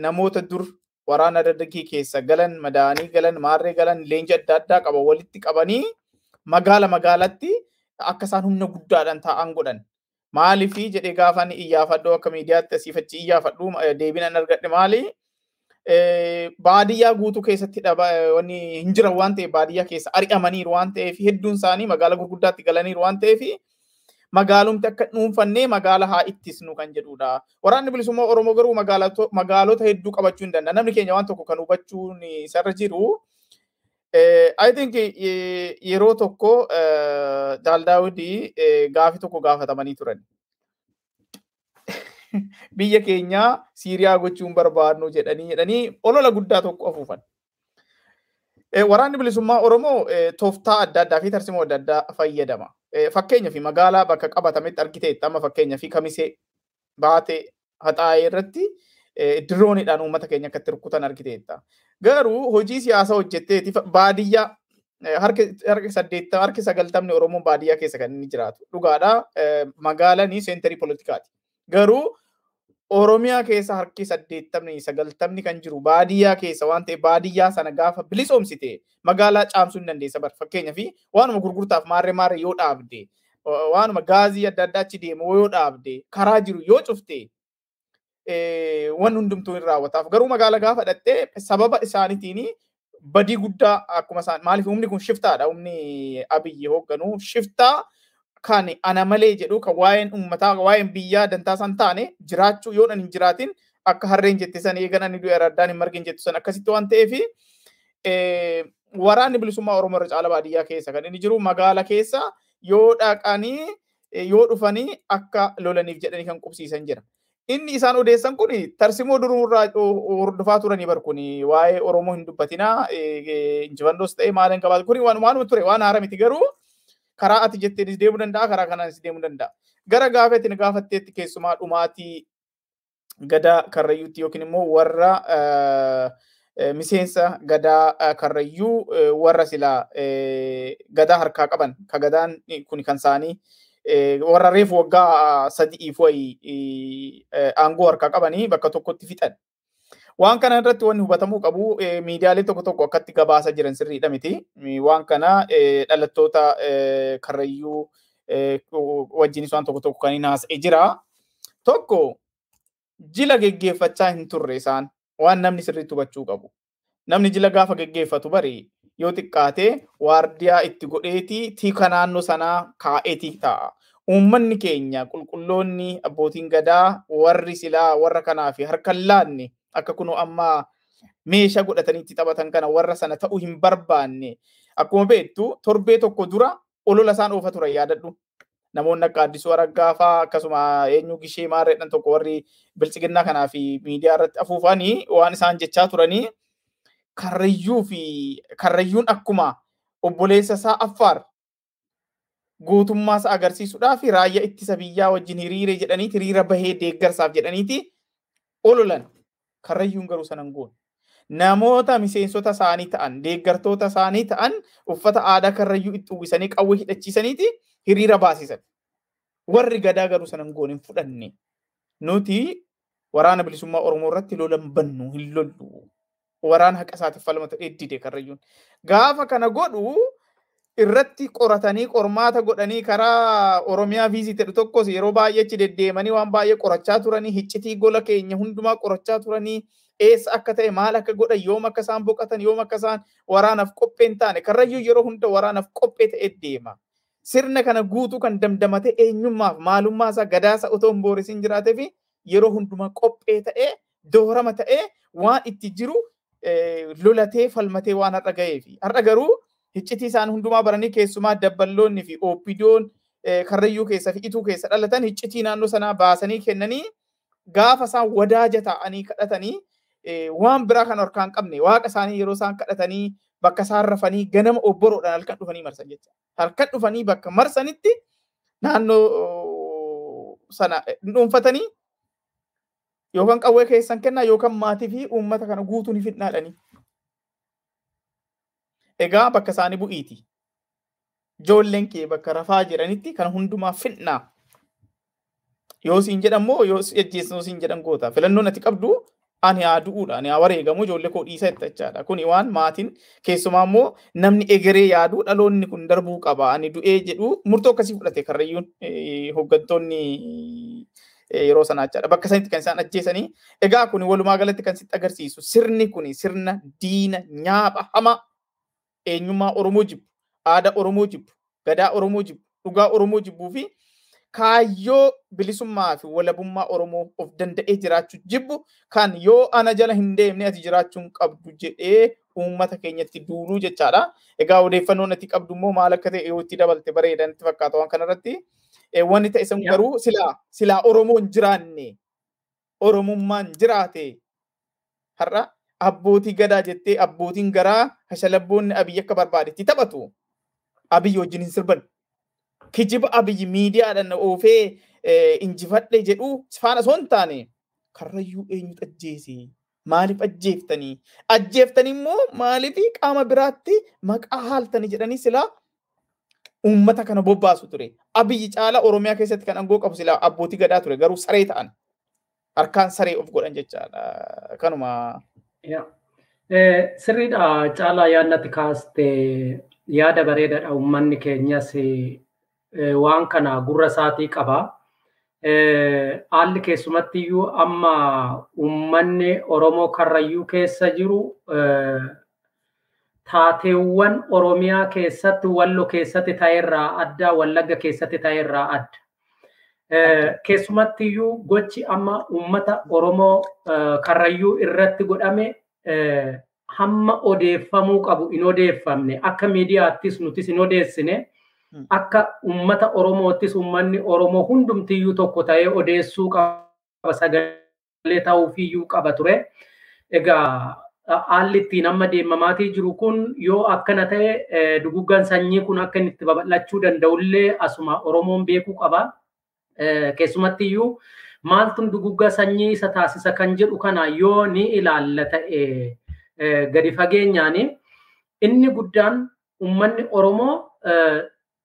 S2: namoota dur waraana daddagii keessa galan madaanii galan maarree galan leenji adda addaa qaban walitti qabanii magaala magaalatti akka isaan humna guddaadhaan taa'an godhan. Maaliifi jedhee gaafa inni iyyaafadhu akka miidiyaatti asiif achi iyyaafadhu deebiin argadhe maali? Baadiyyaa guutuu keessatti wanni hin jiran waan ta'eef baadiyyaa keessa ari'amaniiru waan ta'eef hedduun isaanii magaala gurguddaatti galaniiru waan ta'eef magaalumti akka dhuunfannee magaala haa ittisnu kan jedhudha. Waraanni bilisummaa Oromoo garuu magaalota hedduu qabachuu hin danda'a. Namni keenya waan tokko kan hubachuun isarra jiru. I think yeroo tokko Daaldaawudii gaafi tokko gaafatamanii turan. Biyya keenya Siiriyaa gochuun barbaadnu jedhanii jedhanii olola guddaa tokko afuufan. Waraanni bilisummaa Oromoo tooftaa adda addaa fi tarsimoo adda addaa fayyadama. Fakkeenyaaf magaalaa bakka qabatametti argiteetti amma fakkeenyaaf kamisee baatee haxaa'ee irratti dirooniidhaan uummata keenya akkatti rukutan argiteetta. Garuu hojii siyaasaa hojjetteeti baadiyyaa harki saddeettama harki sagaltamni Oromoon baadiyyaa keessa kan inni jiraatu. Dhugaadhaa magaalanii seenterii poolitikaati. Garuu Oromiyaa keessa harki saddeettamni sagaltamni kan jiru baadiyyaa keessa waan ta'eef baadiyyaa sana gaafa bilisoomsite magaalaa caamsuu hin dandeessa bar fakkeenyaaf waanuma gurgurtaaf maarree maarree yoo dhaabde waanuma gaazii adda addaa achi deemu yoo dhaabde karaa jiru yoo cufte waan hundumtuu hin raawwataaf. Garuu magaala gaafa dhattee sababa isaaniitiin badii guddaa akkuma isaan maaliif? Humni kun shiftaadha. Humni abiyyi hoogganu shiftaa kan ana malee jedhu kan waa'een uummataa waa'een biyyaa dantaa san taane jiraachuu yoo hin jiraatin akka harreen jette san eegan ani du'e raddaan hin margin jettu san akkasitti waan ta'eef waraanni bilisummaa Oromoo irra caala baadiyyaa keessa kan inni jiru magaala keessa yoo dhaqanii yoo dhufanii akka lolaniif jedhanii kan qubsiisan jira. Inni isaan odeessan kun tarsimoo duruurraa hordofaa turanii bar kun waa'ee Oromoo hin dubbatinaa injifannoos ta'ee maaliin qabaatu kun waanuma ture waan haara miti garuu karaa ati jetteenis deemuu danda'a karaa kanaanis deemuu danda'a. Gara gaafeetti gaafatteetti keessumaa dhumaatii gadaa karrayyuutti yookiin immoo warra miseensa gadaa karrayyuu warra silaa gadaa harkaa qaban ka gadaan kun kan isaanii warra reefu waggaa sadi'iif wayi aangoo harkaa qabanii bakka tokkotti fixan. Waan kana irratti wanni hubatamuu qabu miidiyaalee tokko tokko akkatti gabaasa jiran sirriidha miti. Waan kana dhalattoota karrayyuu wajjinis waan tokko tokko kan hin haasa'e jira. Tokko jila geggeeffachaa hin turre isaan waan namni sirriitti hubachuu qabu. Namni jila gaafa geggeeffatu bari yoo xiqqaate waardiyaa itti godheeti tika naannoo sanaa kaa'eeti ta'a. Uummanni keenya qulqulloonni abbootiin gadaa warri silaa warra kanaa fi harkan laanne akka kunoo amma meeshaa godhatanii itti taphatan kana warra sana ta'uu hin barbaanne akkuma beektu torbee tokko dura olola isaan oofa turan yaadadhu. Namoonni akka Addisuu Araggaa fa'aa akkasuma eenyu gishee maarreedhaan tokko warri bilchiginnaa kanaa fi miidiyaa irratti afuufanii waan isaan jechaa turanii karrayyuu fi karrayyuun akkuma obboleessa isaa affaar guutummaas agarsiisuudhaaf raayyaa ittisa biyyaa wajjin hiriire jedhaniiti hiriira bahee deeggarsaaf jedhaniiti ololan. Karrayyuun garuu sanan goone. Namoota miseensota isaanii ta'an deeggartoota isaanii ta'an uffata aadaa karrayyuu itti uwwisanii qawwee hidhachiisaniiti hiriira baasisan. Warri gadaa garuu sanan goone hin fudhanne. Nuti waraana bilisummaa Oromoo irratti lolan bannu hin lollu. Waraana haqa isaatiif falmata dheeddide karrayyuun. Gaafa kana godhu irratti qoratanii qormaata godhanii karaa Oromiyaa viizitedhu tokkos yeroo baay'ee achi deddeemanii waan baay'ee qorachaa turanii hiccitii gola keenya hundumaa qorachaa turanii eessa akka ta'e maal akka godhan yoom akka isaan boqotan yoom akka isaan waraanaaf qophee hin taane karrayyuu yeroo hunda waraanaaf qophee ta'ee deema. Sirna kana guutuu kan damdamate eenyummaaf maalummaa isaa gadaasa otoo hin boorisiin jiraatee fi yeroo hundumaa qophee ta'ee doorama ta'ee waan itti jiru lolatee falmatee waan har'a ga'ee fi har'a garuu hiccitii isaan hundumaa baranii keessumaa dabballoonni fi ooppidoon karrayyuu keessa fi ituu keessa dhalatan hiccitii naannoo sanaa baasanii kennanii gaafa isaan wadaaja ta'anii kadhatanii waan biraa kan harkaan qabne waaqa isaanii yeroo isaan kadhatanii bakka isaan rafanii ganama obboroodhaan halkan dhufanii marsan jecha. Halkan dhufanii bakka marsanitti naannoo sana dhuunfatanii yookaan qawwee keessan kennaa yookaan maatii fi uummata kana guutuu ni fidnaadhanii. Egaa bakka isaanii bu'iiti. Ijoolleen kee bakka rafaa jiranitti kan hundumaa fidnaa. Yoo siin jedhammoo yoo ajjeesnoo siin jedhan goota. Filannoon ati qabdu ani haa du'uudha. Ani haa wareegamu ijoollee koo dhiisa jechaadha. Kuni waan maatiin keessumaa immoo namni egeree yaadu dhaloonni kun darbuu qaba. Ani du'ee jedhu murtoo akkasii fudhate karrayyuun hooggantoonni yeroo sanaa jechaadha. Bakka sanitti kan isaan ajjeesanii. Egaa kun walumaa galatti kan sitti agarsiisu sirni kun sirna diina nyaapha hamaa eenyummaa Oromoo jibbu, aadaa Oromoo jibbu, gadaa Oromoo jibbu, dhugaa Oromoo jibbuu fi kaayyoo bilisummaa fi walabummaa Oromoo of danda'ee jiraachuu jibbu? Kan yoo ana jala hin deemne ati jiraachuun qabdu jedhee uummata keenyatti duuluu jechaadha. Egaa odeeffannoon ati qabdu immoo maal akka ta'e yoo itti dabalte bareedan itti fakkaata waan kanarratti. Wanni ta'e sun garuu silaa silaa Oromoon jiraanne Oromummaan jiraate har'a abbootii gadaa jettee abbootiin garaa hashalabboonni abiyyi akka barbaadetti taphatu. Abiyyi wajjin hin sirban. Kijiba abiyyi miidiyaadhaan oofee injifadhe jedhu faana osoo hin taane karrayyuu eenyutu ajjeese? Maaliif ajjeeftanii? Ajjeeftanii immoo maaliif qaama biraatti maqaa haaltanii jedhanii silaa uummata kana bobbaasu ture. Abiyyi caala Oromiyaa keessatti kan aangoo qabu silaa abbootii gadaa ture garuu saree ta'an. Harkaan saree of godhan jechaadha. Kanuma.
S3: Sirriidha caalaa yaadnatti kaaste yaada bareedaadha uummanni keenyas waan kana gurra isaatii qaba. Haalli keessumatti iyyuu amma uummanni Oromoo Karrayyuu keessa jiru taateewwan Oromiyaa keessatti Wallo keessatti ta'erraa adda Wallagga keessatti ta'erraa adda. Keessumatti iyyuu gochi amma uummata Oromoo Karrayyuu irratti godhame hamma odeeffamuu qabu hin odeeffamne akka miidiyaattis nutis hin odeessine akka uummata Oromoottis uummanni Oromoo hundumtiyyuu tokko ta'ee odeessuu qaba sagalee ta'uufiyyuu qaba ture. Egaa haalli ittiin amma deemamaatii jiru kun yoo akkana ta'e duguggan sanyii kun akka inni itti babal'achuu danda'ullee asuma Oromoon beekuu qaba. Keessumatti iyyuu maaltu dugugga sanyii isa taasisa kan jedhu kana yoo ni ilaalla ta'e gadi fageenyaan inni guddaan uummanni Oromoo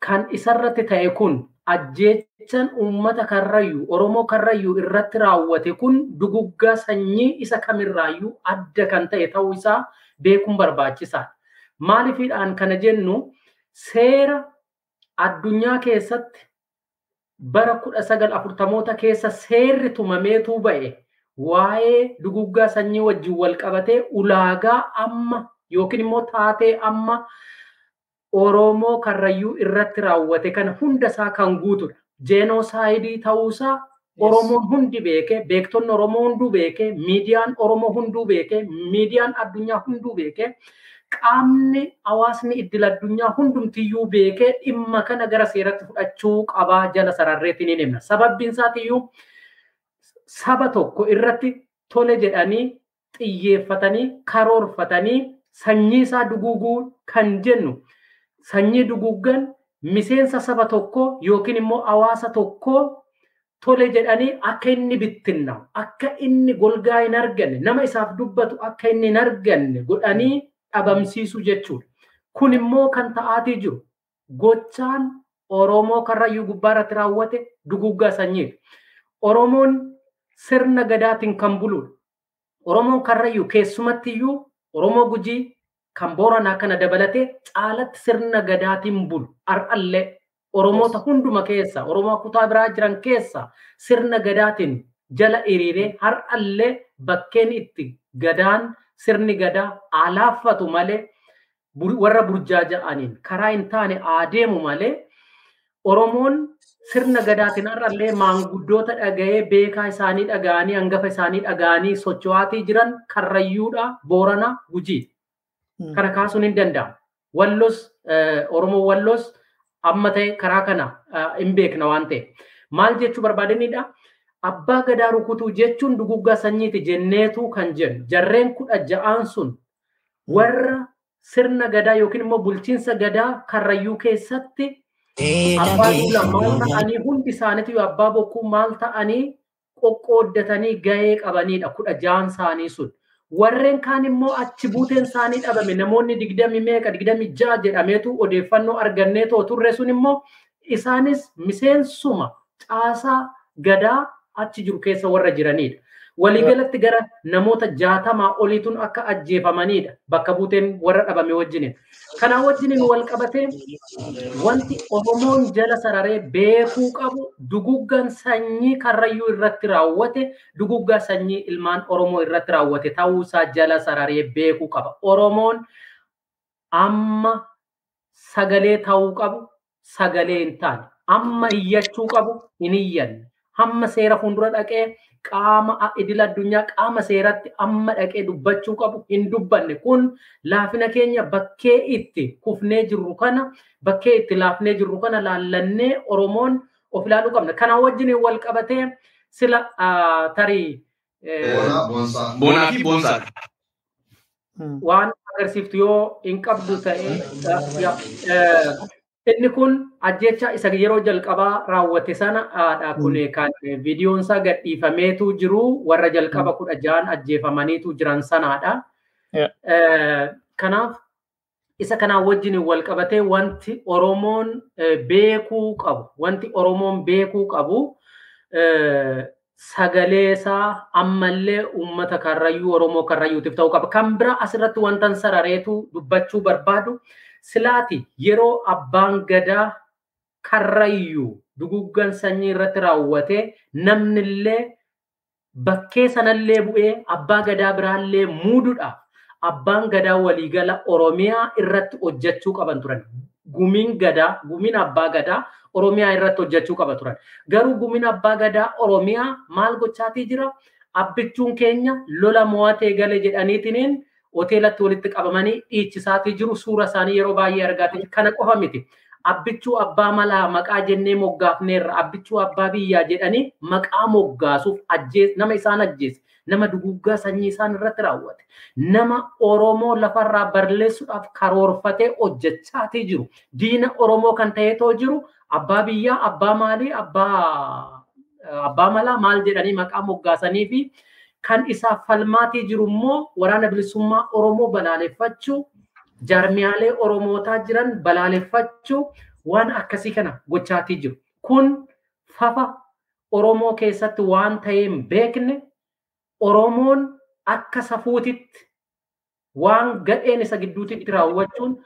S3: kan isarratti ta'e kun ajjeechan uummata karrayyuu Oromoo karrayyuu irratti raawwate kun duguggaa sanyii isa kamirraayyuu adda kan ta'e ta'uu isaa beekuun barbaachisaadha. Maaliifidhaan kana jennu seera addunyaa keessatti bara kudha sagal afurtamoota keessa seerri tumameetuu ba'e waa'ee duguggaa sanyii wajjin wal qabatee ulaagaa amma yookiin immoo taatee amma Oromoo karrayyuu irratti raawwate kana hundasaa kan guutudha. Jeenoosaayidii ta'uusaa Oromoon hundi beekee, beektonni Oromoo hunduu beekee, miidiyaan Oromoo hunduu beekee, miidiyaan addunyaa hunduu beekee, qaamni hawaasni iddil addunyaa hundumtiyyuu beekee dhimma kana gara seeratti fudhachuu qabaa jala sararreetti ni himna. Sababbiin isaatiyyuu saba tokko irratti tole jedhanii xiyyeeffatanii karoorfatanii sanyii isaa duguguu kan jennu sanyii duguggan miseensa saba tokkoo yookiin immoo hawaasa tokkoo tole jedhanii akka inni bittinnaa'u akka inni golgaa hin arganne nama isaaf dubbatu akka inni hin arganne godhanii dhabamsiisu jechuudha. Kun immoo kan ta'aatii jiru gochaan Oromoo karrayyuu gubbaa irratti raawwate duguggaa sanyiidha. Oromoon sirna gadaatiin kan buludha. Oromoon karrayyuu keessumatti iyyuu Oromoo gujii kan booranaa kana dabalatee caalatti sirna gadaatiin bulu har'allee Oromoota hunduma keessa Oromoo kutaa biraa jiran keessa sirna gadaatiin jala hiriiree har'allee bakkeen itti gadaan sirni gadaa alaaffatu malee warra burjaaja'aniin karaa hin taane adeemu malee Oromoon sirna gadaatiin har'allee maanguddoota dhaga'ee beekaa isaanii dhaga'anii hangafa isaanii dhaga'anii socho'aatii jiran karrayyuudha boorana gujii. Kana kaasuun hin danda'amu. Wallos Oromoo wallos amma ta'e karaa kana hin beekna waan ta'e. Maal jechuu barbaadanidha? Abbaa gadaa rukutuu jechuun duguggaa sanyiiti jenneetu kan jennu. Jarreen kudha ja'aan sun warra sirna gadaa yookiin immoo bulchiinsa gadaa karrayyuu keessatti abbaa duula maal ta'anii hundi isaaniitu abbaa bokkuu maal ta'anii qoqqooddatanii gahee qabanidha kudha ja'aan isaanii sun. Warreen kaan immoo achi buuteen isaanii dhabame namoonni digdami meeqa digdami ja'a jedhameetu odeeffannoo argannee turre sun immoo isaanis miseensuma caasaa gadaa achi jiru keessa warra jiranidha. Waliigalatti gara namoota jaatamaa oliituun akka ajjeefamanidha bakka buuteen warra dhabame wajjiniin. Kanaa wajjiniin wal qabatee wanti Oromoon jala sararee beekuu qabu duguggan sanyii karrayyuu irratti raawwate duguggaa sanyii ilmaan Oromoo irratti raawwate ta'uusaa jala sararee beekuu qaba. Oromoon amma sagalee ta'uu qabu sagalee hin taane amma iyyachuu qabu hin iyyanne hamma seera fuuldura dhaqee qaama idil addunyaa qaama seeratti amma dhaqee dubbachuu qabu hin dubbanne. Kun laafina keenya bakkee itti kufnee jirru kana bakkee itti laafnee jirru kana laallannee oromoon of ilaaluu qabna. Kana wajjin wal qabatee sila tarii
S5: Boonaa fi boonsaadha.
S3: waan agarsiiftu yoo hin qabdu ta'e inni kun ajjecha isa yeroo jalqabaa raawwate sana kun kan viidiyoon isaa gadhiifameetu jiru. Warra jalqaba kudha ja'an ajjeefamaniitu jiran sanaadha. Kanaaf isa kanaan wajjin wal qabatee wanti Oromoon beekuu qabu. Wanti Oromoon beekuu qabu sagalee isaa ammallee uummata karrayyuu Oromoo karrayyuutiif ta'uu qaba. Kan bira asirratti wantan sarareetu dubbachuu barbaadu. Silaati yeroo abbaan gadaa karrayyuu duguggan sanyii irratti raawwate namnillee bakkee sanallee bu'ee abbaa gadaa biraallee muuduudhaaf abbaan gadaa waliigala Oromiyaa irratti hojjechuu qaban turan. Gumiin gadaa, gumiin abbaa gadaa Oromiyaa irratti hojjechuu qaba turan. Garuu gumiin abbaa gadaa Oromiyaa maal gochaatii jira? Abbichuun keenya lola mo'atee gale jedhaniitiin hoteelatti walitti qabamanii dhiichisaatii jiru suura isaanii yeroo baay'ee argaatii kana qofa miti. Abbichuu abbaa malaa maqaa jennee moggaafneerra. Abbichuu abbaa biyyaa jedhanii maqaa moggaasuuf nama isaan ajjeese nama duguggaa sanyii isaan irratti raawwate. Nama Oromoo lafarraa barleessuudhaaf karoorfatee hojjechaatii jiru. Diina Oromoo kan ta'eetoo jiru abbaa biyyaa abbaa maalii abbaa abbaa malaa maal jedhanii maqaa moggaasanii fi kan isaaf falmaatii jiru immoo waraana bilisummaa Oromoo balaaleffachuu jaarmiyaalee Oromootaa jiran balaaleffachuu waan akkasii kana gochaatii jiru. Kun fafa Oromoo keessatti waan ta'ee hin beekne Oromoon akka safuutitti waan gadheen isa gidduutti raawwachuun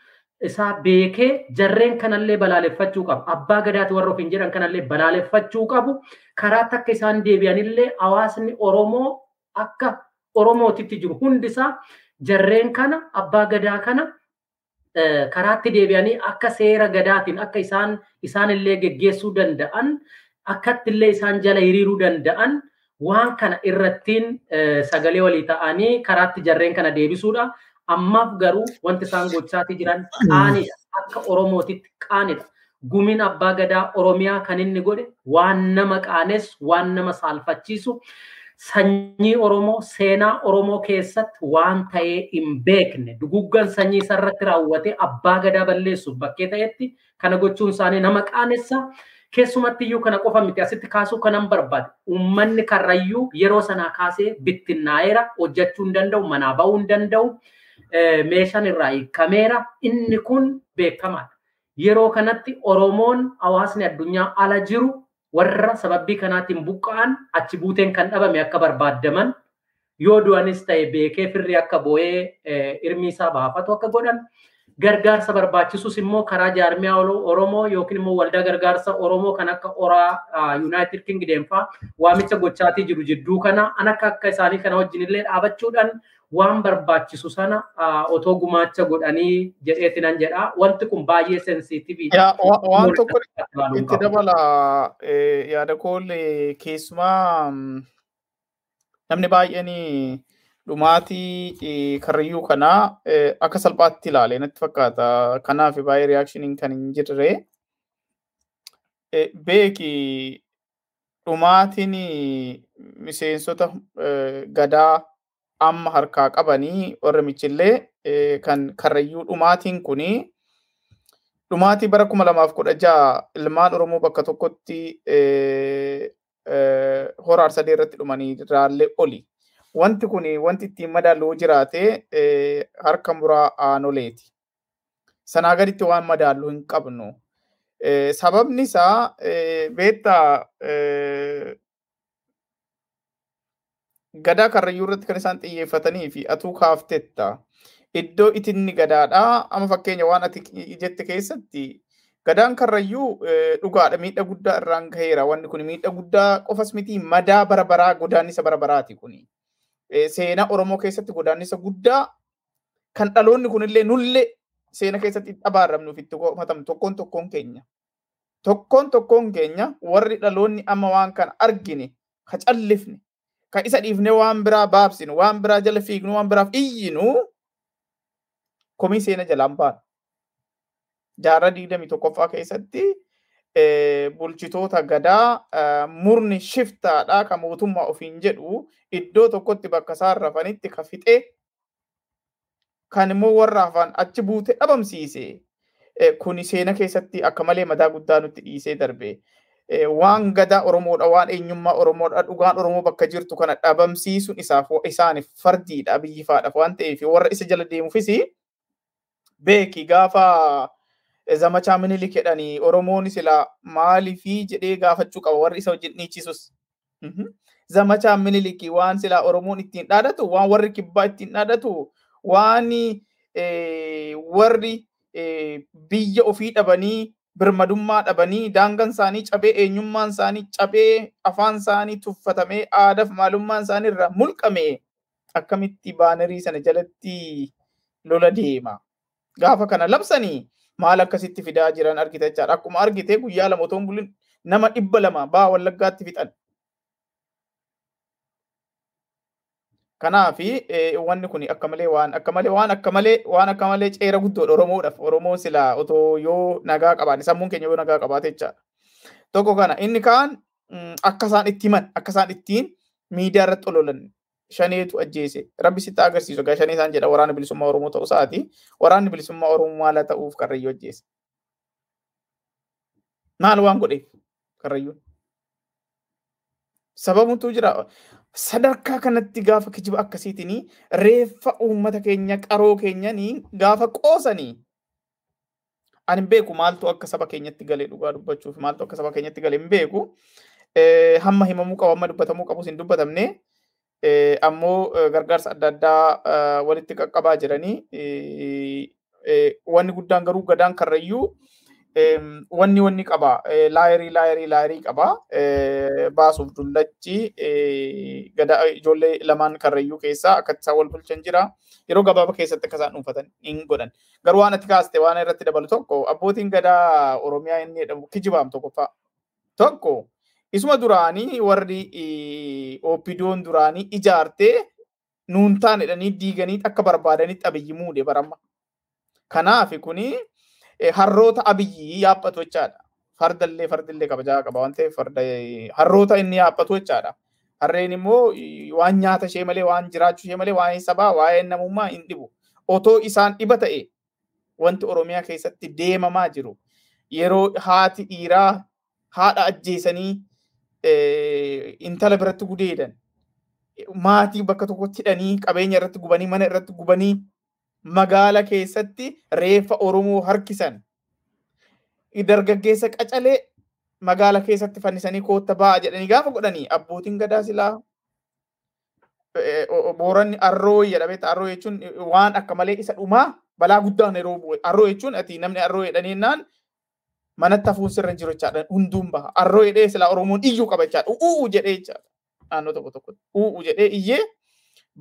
S3: isaa beekee jarreen kanallee balaaleffachuu qabu. Abbaa gadaati warra ofiin jedhan kanallee balaaleffachuu qabu. Karaatti akka isaan deebi'anillee hawaasni Oromoo akka Oromootitti jiru hundisaa jarreen kana abbaa gadaa kana karaatti deebi'anii akka seera gadaatiin akka isaan isaanillee geggeessuu danda'an akkatti illee isaan jala hiriiruu danda'an waan kana irrattiin sagalee walii ta'anii karaatti jarreen kana deebisuudha. Ammaaf garuu wanti isaan gochaatii jiran qaanidha. Akka Oromootitti qaanidha. Gumiin abbaa gadaa Oromiyaa kan inni godhe waan nama qaanes waan nama saalfachiisu sanyii Oromoo seenaa Oromoo keessatti waan ta'ee hin beekne. Duguggan sanyii isarratti raawwate abbaa gadaa balleessuuf. Bakkee ta'etti kana gochuun isaanii nama qaanessa. Keessumatti iyyuu kana qofa miti. Asitti kaasuu kanan barbaade. Uummanni karrayyuu yeroo sanaa kaasee bittinnaa'eera hojjechuu hin danda'u manaa bahuu hin danda'u meeshaan irraa hiikameera. Inni kun beekamaadha. Yeroo kanatti Oromoon hawaasni addunyaa ala jiru warra sababii kanaatiin buqqa'an achi buuteen kan dhabame akka barbaadaman yoo du'anis ta'e beekee firri akka boo'ee irmi isaa baafatu akka godhan. Gargaarsa barbaachisus immoo karaa jaarmiyaa Oromoo yookiin immoo waldaa gargaarsa Oromoo kan akka oraa Yuunaayitid Kingdom fa'aa waamicha gochaatii jiru jidduu kana an akka akka isaanii kana wajjin illee dhaabachuudhaan waan barbaachisu sana otoo gumaacha godhanii jedheeti nan jedha. Wanti kun baay'ee sensitiiviidha.
S2: Waan tokko itti dabala yaada koollee keessumaa namni baay'een dhumaatii karrayyuu kanaa akka salphaatti ilaale natti fakkaata. Kanaaf baay'ee riyaakshiniin kan hin jirre. Beeki dhumaatiin miseensota gadaa amma harkaa qabanii warra michillee kan karrayyuu dhumaatiin kuni dhumaatii bara kuma lamaaf kudha jaha ilmaan Oromoo bakka tokkotti hora arsadee irratti dhumanii irraallee oli. Wanti kun wanti ittiin madaaluu jiraate harka muraa aanoleeti. Sanaa gaditti waan madaaluu hin qabnu. Sababni isaa beektaa gadaa karrayyuu irratti kan isaan xiyyeeffatanii fi atuu kaaftetta. Iddoo itinni gadaadhaa amma fakkeenya waan ati jette keessatti gadaan karrayyuu dhugaadha miidha guddaa irraan gaheera wanni kun miidha guddaa qofas miti madaa bara baraa godaannisa bara baraati kuni. Seenaa Oromoo keessatti godaannisa guddaa kan dhaloonni kunillee nullee seena keessatti dhabaarramnuuf itti qofatam tokkoon tokkoon keenya. Tokkoon tokkoon keenya warri dhaloonni amma waan kana argine kan isa dhiifne waan biraa baabsinu waan biraa jala fiignu waan biraaf iyyinu komii seena jalaan baanu. Jaarraa digdamii tokkoffaa keessatti bulchitoota gadaa murni shiftaadhaa kan mootummaa ofiin jedhu iddoo tokkotti bakka isaan rafanitti ka fixee kan immoo warra hafan achi buute dhabamsiise. Kuni seena keessatti akka malee madaa guddaa nutti dhiisee darbe. Waan gadaa Oromoodha, waan eenyummaa Oromoodha, dhugaan Oromoo bakka jirtu kana dhabamsiisuun isaaf isaaniif fardiidha biyyifaadhaaf waan ta'eef. Warra isa jala deemuufis beeki gaafa zamachaa minilik jedhanii Oromoon sila maaliifii jedhee gaafachuu qaba? Warri isa wajjin dhiichisus. Zamachaa minilikii waan sila Oromoon ittiin dhaadatu, waan warri kibbaa ittiin dhaadatu, waan warri biyya ofii dhabanii birmadummaa dhabanii daangaan isaanii cabee eenyummaan isaanii cabee afaan isaanii tuffatamee aadaaf maalummaan isaanii irraa mulqame akkamitti baanerii sana jalatti lola deema. Gaafa kana labsanii maal akkasitti fidaa jiran argite jechaadha. Akkuma argite guyyaa lama otoo nama dhibba lama baa wallaggaatti fixan. Kanaaf wanni kun akka malee waan akka malee waan akka malee waan akka malee ceera guddoodha Oromoodhaaf. Oromoon sila otoo yoo nagaa qabaate sammuun keenya yoo nagaa qabaate jechaadha. Tokko kana inni kaan akka isaan itti himan akka isaan ittiin miidiyaa irratti ololan shaneetu ajjeese. Rabbi sitti agarsiisu egaa shanee isaan jedha waraana bilisummaa Oromoo ta'uu isaati. Waraanni bilisummaa Oromoo maala ta'uuf karrayyuu ajjeese. Maal waan godheef karrayyuun? Sababumtuu jira. Sadarkaa kanatti gaafa kijiba akkasiitiin reeffa uummata keenya qaroo keenyanii gaafa qoosanii ani beeku maaltu akka saba keenyatti galee dhugaa dubbachuuf maaltu akka saba keenyatti galee hin beeku. Hamma himamuu qabu hamma dubbatamuu qabus hin dubbatamne ammoo gargaarsa adda addaa walitti qaqqabaa jiranii wanni guddaan garuu gadaan karrayyuu wanni wanni qaba. Laayirii laayirii laayirii qaba. Baasuuf dullachi gadaa ijoollee lamaan karrayyuu keessaa akka isaan wal bulchan jira. Yeroo gabaabaa keessatti akka isaan dhuunfatan hin godhan. Garuu waan ati kaaste waan irratti dabalu tokko abbootiin gadaa oromiyaa inni jedhamu kijibaam tokkoffaa. Tokko isuma duraanii warri oppidoon duraanii ijaartee nuun taanedhanii diiganii akka barbaadanitti abiyyi muude baramma kanaaf kuni harroota abiyyi yaabbatu jechaadha. Fardallee fardillee kabajaa qaba waan ta'eef farda harroota inni yaabbatu jechaadha. Harreen immoo waan nyaata ishee malee waan jiraachuu ishee malee waa'ee sabaa waa'ee namummaa hin dhibu. Otoo isaan dhiba ta'e wanti Oromiyaa keessatti deemamaa jiru yeroo haati dhiiraa haadha ajjeesanii intala biratti gudeedan maatii bakka tokkotti hidhanii qabeenya irratti gubanii mana irratti gubanii magaala keessatti reeffa Oromoo harkisan. Dargaggeessa qacalee magaala keessatti fannisanii kootta ba'a jedhanii gaafa godhanii abbootiin gadaa silaa booranni arroo jedhamee arroo jechuun waan akka malee isa dhumaa balaa guddaan yeroo bu'e. Arroo jechuun ati namni arroo jedhaniinnaan manatti hafuun sirra jiru jechaadha hunduun baha. Arroo jedhee silaa oromoon iyyuu qaba jechaadha u'uu jedhee jechaadha naannoo tokko tokkotti. U'uu jedhee iyyee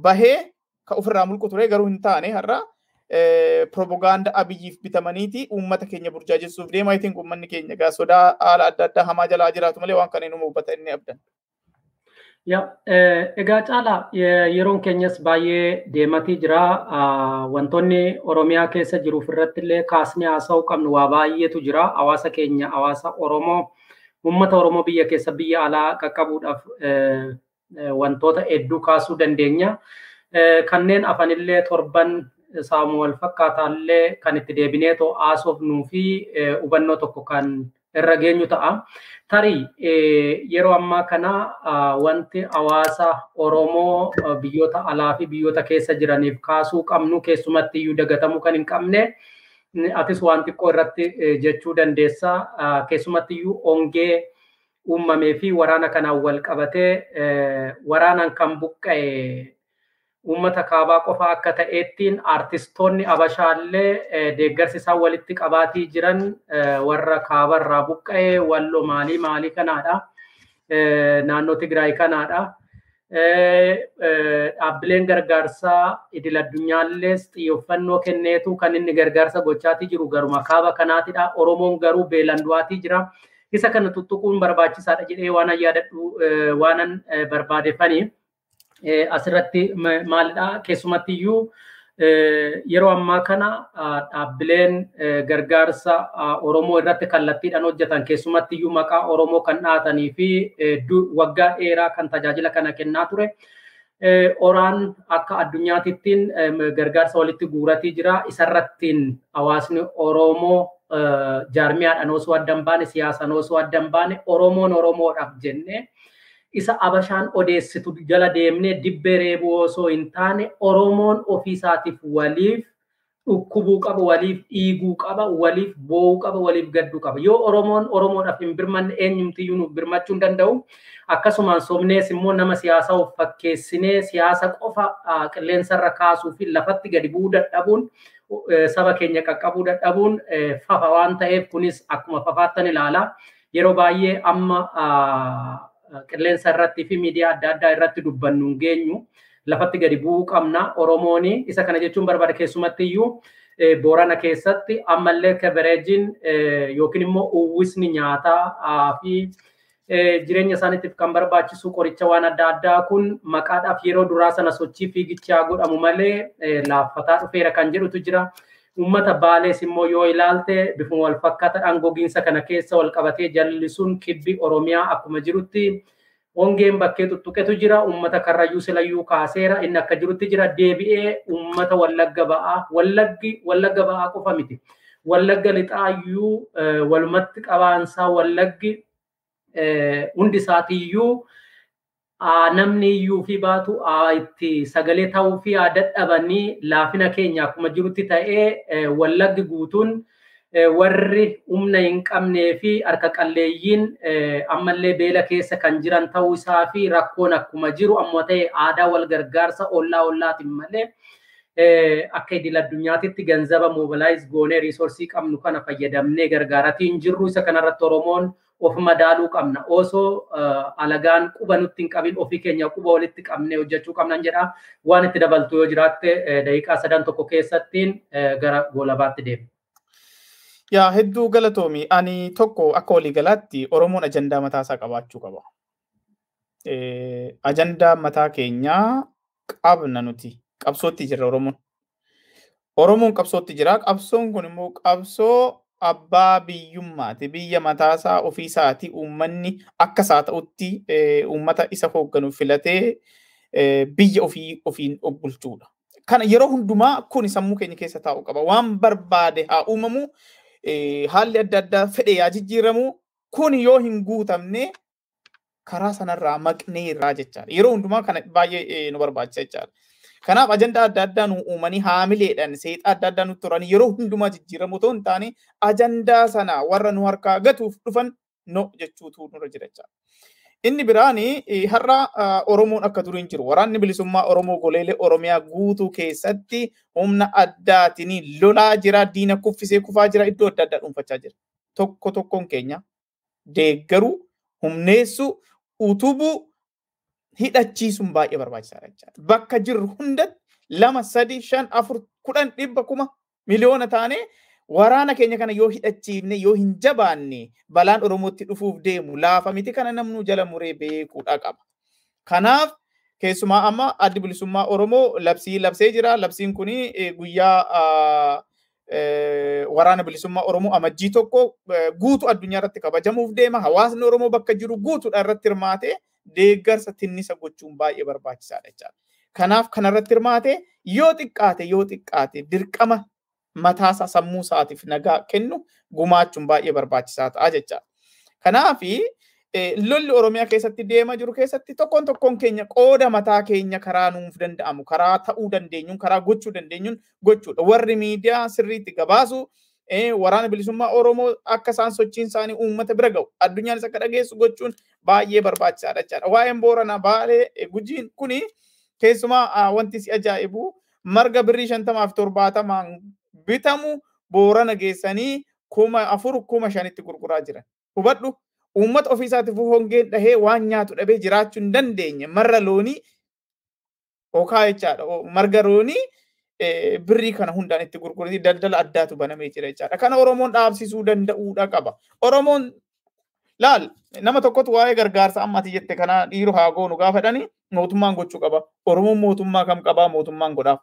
S2: bahee ka ofirraa mulqu ture garuu hin taane har'a propaganda abiyyiif bitamaniiti uummata keenya burjaajessuuf deema itiin uummanni keenya egaa sodaa haala adda addaa hamaa jalaa jiraatu malee waan kana inni hubata inni abdan.
S3: Egaa caalaa yeroon keenyas baay'ee deematii jira. Wantoonni Oromiyaa keessa jiruuf irratti illee kaasnee haasa'uu qabnu waa baay'eetu jira. Hawaasa keenya, hawaasa Oromoo, uummata Oromoo biyya keessa biyya alaa qaqqabuudhaaf wantoota hedduu kaasuu dandeenya. Kanneen afanillee torban saamu wal fakkaataallee kan itti deebinee haasofnuu fi hubannoo tokko kan irra geenyu ta'a. Tarii yeroo ammaa kana wanti hawaasa Oromoo biyyoota alaa fi biyyoota keessa jiraniif kaasuu qabnu keessumatti iyyuu dagatamuu kan hin qabne atis waan xiqqoo irratti jechuu dandeessa. Keessumatti iyyuu ongee uumamee fi waraana kanaan wal qabatee waraanaan kan buqqa'e uummata kaabaa qofa akka ta'eettiin aartistoonni abashaallee deeggarsi isaan walitti qabaatii jiran warra kaabarraa buqqa'e walloo maalii maalii kanaadha. Naannoo Tigraay kanaadha. Dhaabbileen gargaarsaa idil addunyaallees xiyyeeffannoo kenneetu kan inni gargaarsa gochaatii jiru garuma kaaba kanaatidha. Oromoon garuu beelaan du'aatii jira. Isa kana tuttuquun barbaachisaadha jedhee waan yaadadhu waanan barbaadeffanii. Asirratti maalidha keessumatti iyyuu yeroo ammaa kana dhaabbileen gargaarsa Oromoo irratti kallattiidhaan hojjetan keessumatti iyyuu maqaa Oromoo kan dhaatanii fi waggaa dheeraa kan tajaajila kana kennaa ture. Oraan akka addunyaatittiin gargaarsa walitti guuratii jira. Isarrattiin hawaasni Oromoo jaarmiyaadhaan osoo adda hin baane siyaasaan osoo adda hin baane Oromoon Oromoodhaaf jennee isa abashaan odeessitu jala deemnee dibbee reebuu osoo hin taane Oromoon ofiisaatiif waliif dhukkubuu qaba, waliif dhiiguu qaba, waliif boo'uu qaba, waliif gadduu qaba. Yoo Oromoon Oromoodhaaf hin birmanne eenyumtiyyuu nuuf birmachuu hin danda'u. Akkasumaan somnees immoo nama siyaasaa of fakkeessinee siyaasa qofa qilleensarra kaasuu fi lafatti gadi bu'uu dadhabuun saba keenya qaqqabuu dadhabuun fafa waan ta'eef kunis akkuma fafaattan ilaala. Yeroo baay'ee amma qilleensa irratti fi miidiyaa adda addaa irratti dubbannu hin geenyu lafatti gadi bu'uu qabna Oromoon isa kana jechuun barbaada keessumatti iyyuu Boorana keessatti ammallee kabareejiin yookiin immoo uwwisni nyaataa fi jireenya isaaniitiif kan barbaachisu qoricha waan adda addaa kun maqaadhaaf yeroo duraa sana sochii fiigichaa godhamu malee laaffataa dhufeera kan jedhutu jira. Uummata baalees immoo yoo ilaalte bifuma wal fakkaataadhaan gogiinsa kana keessa wal qabatee jallisuun kibbi Oromiyaa akkuma jirutti hongeen bakkee tuttuqetu jira. Uummata karrayyuu silayyuu kaaseera inni akka jirutti jira. Deebi'ee uummata wallagga ba'aa. Wallaggi wallagga ba'aa qofa miti. Wallagga lixaayyuu walumatti qabaansaa wallaggi hundi isaatiiyyuu namni iyyuu fi baatu itti sagalee ta'uu fi dadhabanii laafina keenya akkuma jirutti ta'ee wallaggi guutuun warri humna hin qabnee fi harka qalleeyyiin ammallee beela keessa kan jiran ta'uu isaa fi rakkoon akkuma jiru ammoo ta'e aadaa wal gargaarsa ollaa ollaatiin malee akka idil addunyaatitti ganzaba mobilaayiz goonee riisoorsii qabnu kana fayyadamnee gargaaratiin jirru isa kanarratti Oromoon of madaaluu qabna. Osoo alagaan quba nutti hin qabin ofii keenya quba walitti qabnee hojjechuu qabnan jedha. Waan itti dabaltu yoo jiraatte daqiiqaa sadan tokko keessattiin gara goolabaatti deema.
S2: Yaa hedduu galatoomi. Ani tokko akka waliigalaatti Oromoon ajandaa mataasaa qabaachuu qaba. Ajandaa mataa keenyaa qabna nuti. Qabsootti jirra Oromoon. Oromoon qabsootti jira. Qabsoon kun immoo qabsoo abbaa biyyummaati. Biyya mataasaa ofiisaati uummanni akka isaa ta'utti eh, uummata isa hoogganu filatee eh, biyya ofii ofiin bulchuudha. Kana yeroo hundumaa kun sammuu keenya keessa taa'u qaba. Waan barbaade haa uumamu eh, haalli adda addaa fedhe yaa jijjiiramu kun yoo hin guutamne karaa sanarraa maqnee irraa jechaadha. Yeroo hundumaa kana baay'ee nu barbaachisa jechaadha. Kanaaf ajandaa adda addaa nu uumanii haamileedhaan seexaa adda addaa nutti turan yeroo hundumaa jijjiiramu otoo hin taane ajandaa sana warra nu harkaa gatuuf dhufan no jechuutu nurra jira jechaadha. Inni biraan har'a ah, Oromoon akka duriin jiru waraanni bilisummaa Oromoo goleelee Oromiyaa guutuu keessatti humna addaatiin lolaa jira diina kuffisee kufaa jira iddoo adda addaa dhuunfachaa jira. Tokko tokkoon keenya deeggaruu humneessuu utubuu hidhachiisuun baay'ee barbaachisaadha jechaadha. Bakka jirru hundatti lama, sadi, shan, afur, kudhan, dhibba, kuma miliyoona taanee waraana keenya kana yoo hidhachiifne yoo hin jabaanne balaan Oromootti dhufuuf deemu laafa miti kana namnu jala muree beekuudha qaba. Kanaaf keessumaa amma addi bilisummaa Oromoo labsii labsee jira. Labsiin kun guyyaa ah, eh, waraana bilisummaa Oromoo amajjii tokko eh, guutuu addunyaa irratti kabajamuuf deema. Hawaasni Oromoo bakka jiru guutuudha irratti hirmaatee deeggarsa tinnisa gochuun baay'ee barbaachisaadha jechaadha. Kanaaf kanarratti hirmaate yoo xiqqaate yoo xiqqaate dirqama mataasaa sammuu isaatiif nagaa kennu gumaachuun baay'ee barbaachisaa ta'a jechaadha. Kanaafi eh, lolli Oromiyaa keessatti deemaa jiru keessatti tokkoon tokkoon keenya qooda mataa keenya karaa nuuf danda'amu karaa ta'uu dandeenyuun karaa gochuu dandeenyuun gochuudha. Warri miidiyaa sirriitti gabaasu eh, waraana bilisummaa Oromoo akka isaan sochiin isaanii uummata bira ga'u addunyaanis akka dhageessu gochuun baay'ee barbaachisaadha jechaadha. Waa'een Booranaa Baalee Gujiin kuni keessumaa wanti si ajaa'ibu marga birrii shantamaaf torbaatamaan bitamu Boorana geessanii kuma afur kuma shanitti gurguraa jiran. Hubadhu uummata ofiisaatiif hongeen dhahee waan nyaatu dhabee jiraachuu hin dandeenye marra loonii okaa jechaadha. Marga loonii birrii kana hundaan itti gurguranii daldala addaatu banamee jira jechaadha. Kana Oromoon dhaabsisuu danda'uudha qaba. Oromoon laal nama tokkotu waa'ee gargaarsa ammati jette kana dhiiru haa goonu gaafadhani mootummaan gochuu qaba. Oromoon mootummaa kam qabaa mootummaan godhaaf.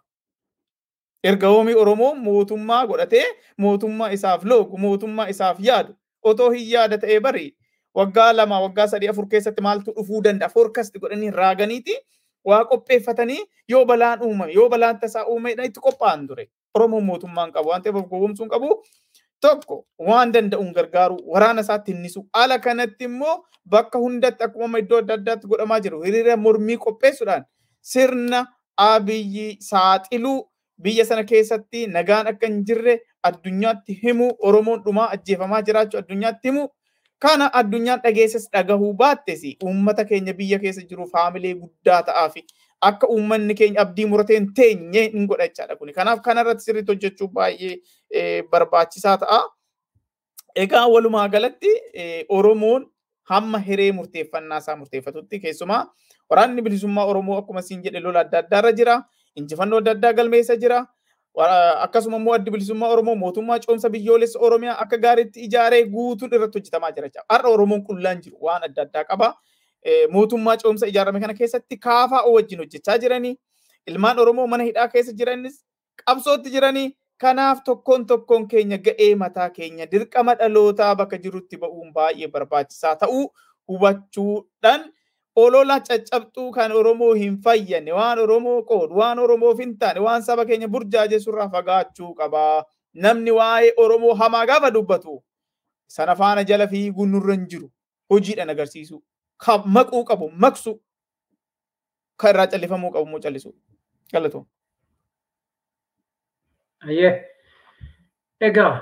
S2: Erga oomii Oromoo mootummaa godhatee mootummaa isaaf loogu mootummaa isaaf yaadu otoo hin yaada ta'ee bari waggaa lama waggaa sadii afur keessatti maaltu dhufuu danda'a foorkasti godhanii raaganiiti waa qopheeffatanii yoo balaan uumame yoo balaan tasaa uumame itti qophaa'an ture. Oromoon mootummaan qabu waan ta'eef of gowwoomsuun qabu tokko waan danda'uun gargaaru waraana isaatti hinnisu ala kanatti immoo bakka hundatti akkuma iddoo adda addaatti godhamaa jiru hiriira mormii qopheessuudhaan sirna abiyyi saaxiluu biyya sana keessatti nagaan akka hin jirre addunyaatti himu oromoon dhumaa ajjeefamaa jiraachuu addunyaatti himu kana addunyaan dhageesses dhagahuu baattes uummata keenya biyya keessa jiru faamilee guddaa ta'aafi akka uummanni keenya abdii muratee hin teenye hin godha jechaadha kuni. Kanaaf kanarratti sirriitti hojjechuu baay'ee eh, barbaachisaa ta'a. Egaa walumaa galatti eh, Oromoon hamma hiree murteeffannaa isaa murteeffatutti keessumaa waraanni bilisummaa Oromoo akkuma siin jedhe lola adda addaarra jira. Injifannoo adda addaa galmeessa jira. Akkasuma immoo addi bilisummaa Oromoo mootummaa coomsa biyyoolessa Oromiyaa akka gaariitti ijaaree guutuun irratti hojjetamaa jira. Har'a Oromoon qullaan jiru waan adda addaa qaba. Eh, Mootummaa coomsa ijaarame kana keessatti kaafaa wajjin hojjechaa jiranii. Ilmaan Oromoo mana hidhaa keessa jiranis qabsootti jiranii. Kanaaf tokkoon tokkoon keenya ga'ee mataa keenya dirqama dhalootaa bakka jirutti ba'uun baay'ee barbaachisaa ta'uu hubachuudhaan olola caccabxuu kan Oromoo hin fayyane waan Oromoo qoodu waan Oromoof hin taane waan saba keenya burjaajessurraa fagaachuu qaba. Namni waa'ee Oromoo hamaa gaafa dubbatu sana faana jala fiiguun nurra hin jiru hojiidhaan agarsiisu maquu qabu maqsu kan irraa callifamuu qabu immoo callisu. Galatoom.
S3: Egaa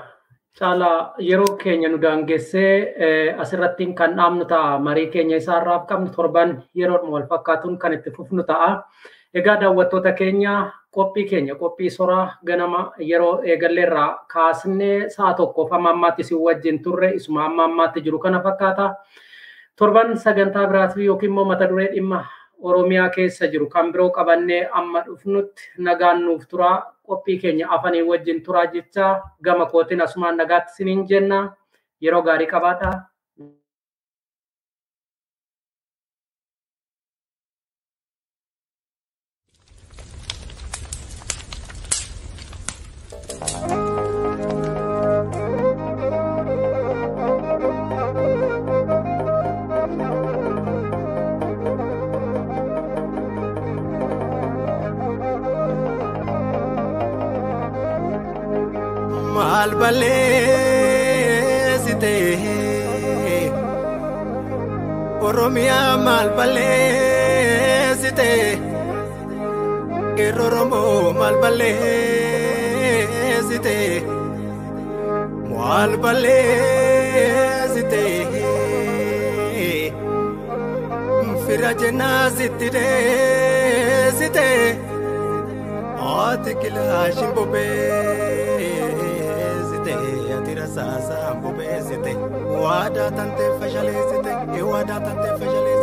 S3: caalaa yeroo keenya nu daangessee eh, asirratti kan dhaabnu ta'a. Marii keenya isaarraaf qabnu torban yeroo wal fakkaatuun kan itti fufnu ta'a. Egaa daawwattoota keenya qophii keenya qophii soraa ganama yeroo eegalleerraa kaasnee sa'a tokkoof amma ammaatti isin wajjin turre isuma amma ammaatti jiru kana fakkaata. Torban sagantaa biraatti yookiin immoo mata duree dhimma Oromiyaa keessa jiru. Kan biroo qabannee amma dhufnutti nagaan nuuf turaa qophii keenya afanii wajjin turaa jecha gama kootiin asumaan nagaatti isiniin jenna. Yeroo gaarii qabaadhaa.
S6: maal balleessite Oromiyaa maal balleessite Qeerroo Oromoo maal balleessite maal balleessite Nfira jennaa sitti deessite. Ati kilaa shimboobee. fashaleessite eh, atira saasaa hambubbeessite waadaa tantee eh, fashaleessite.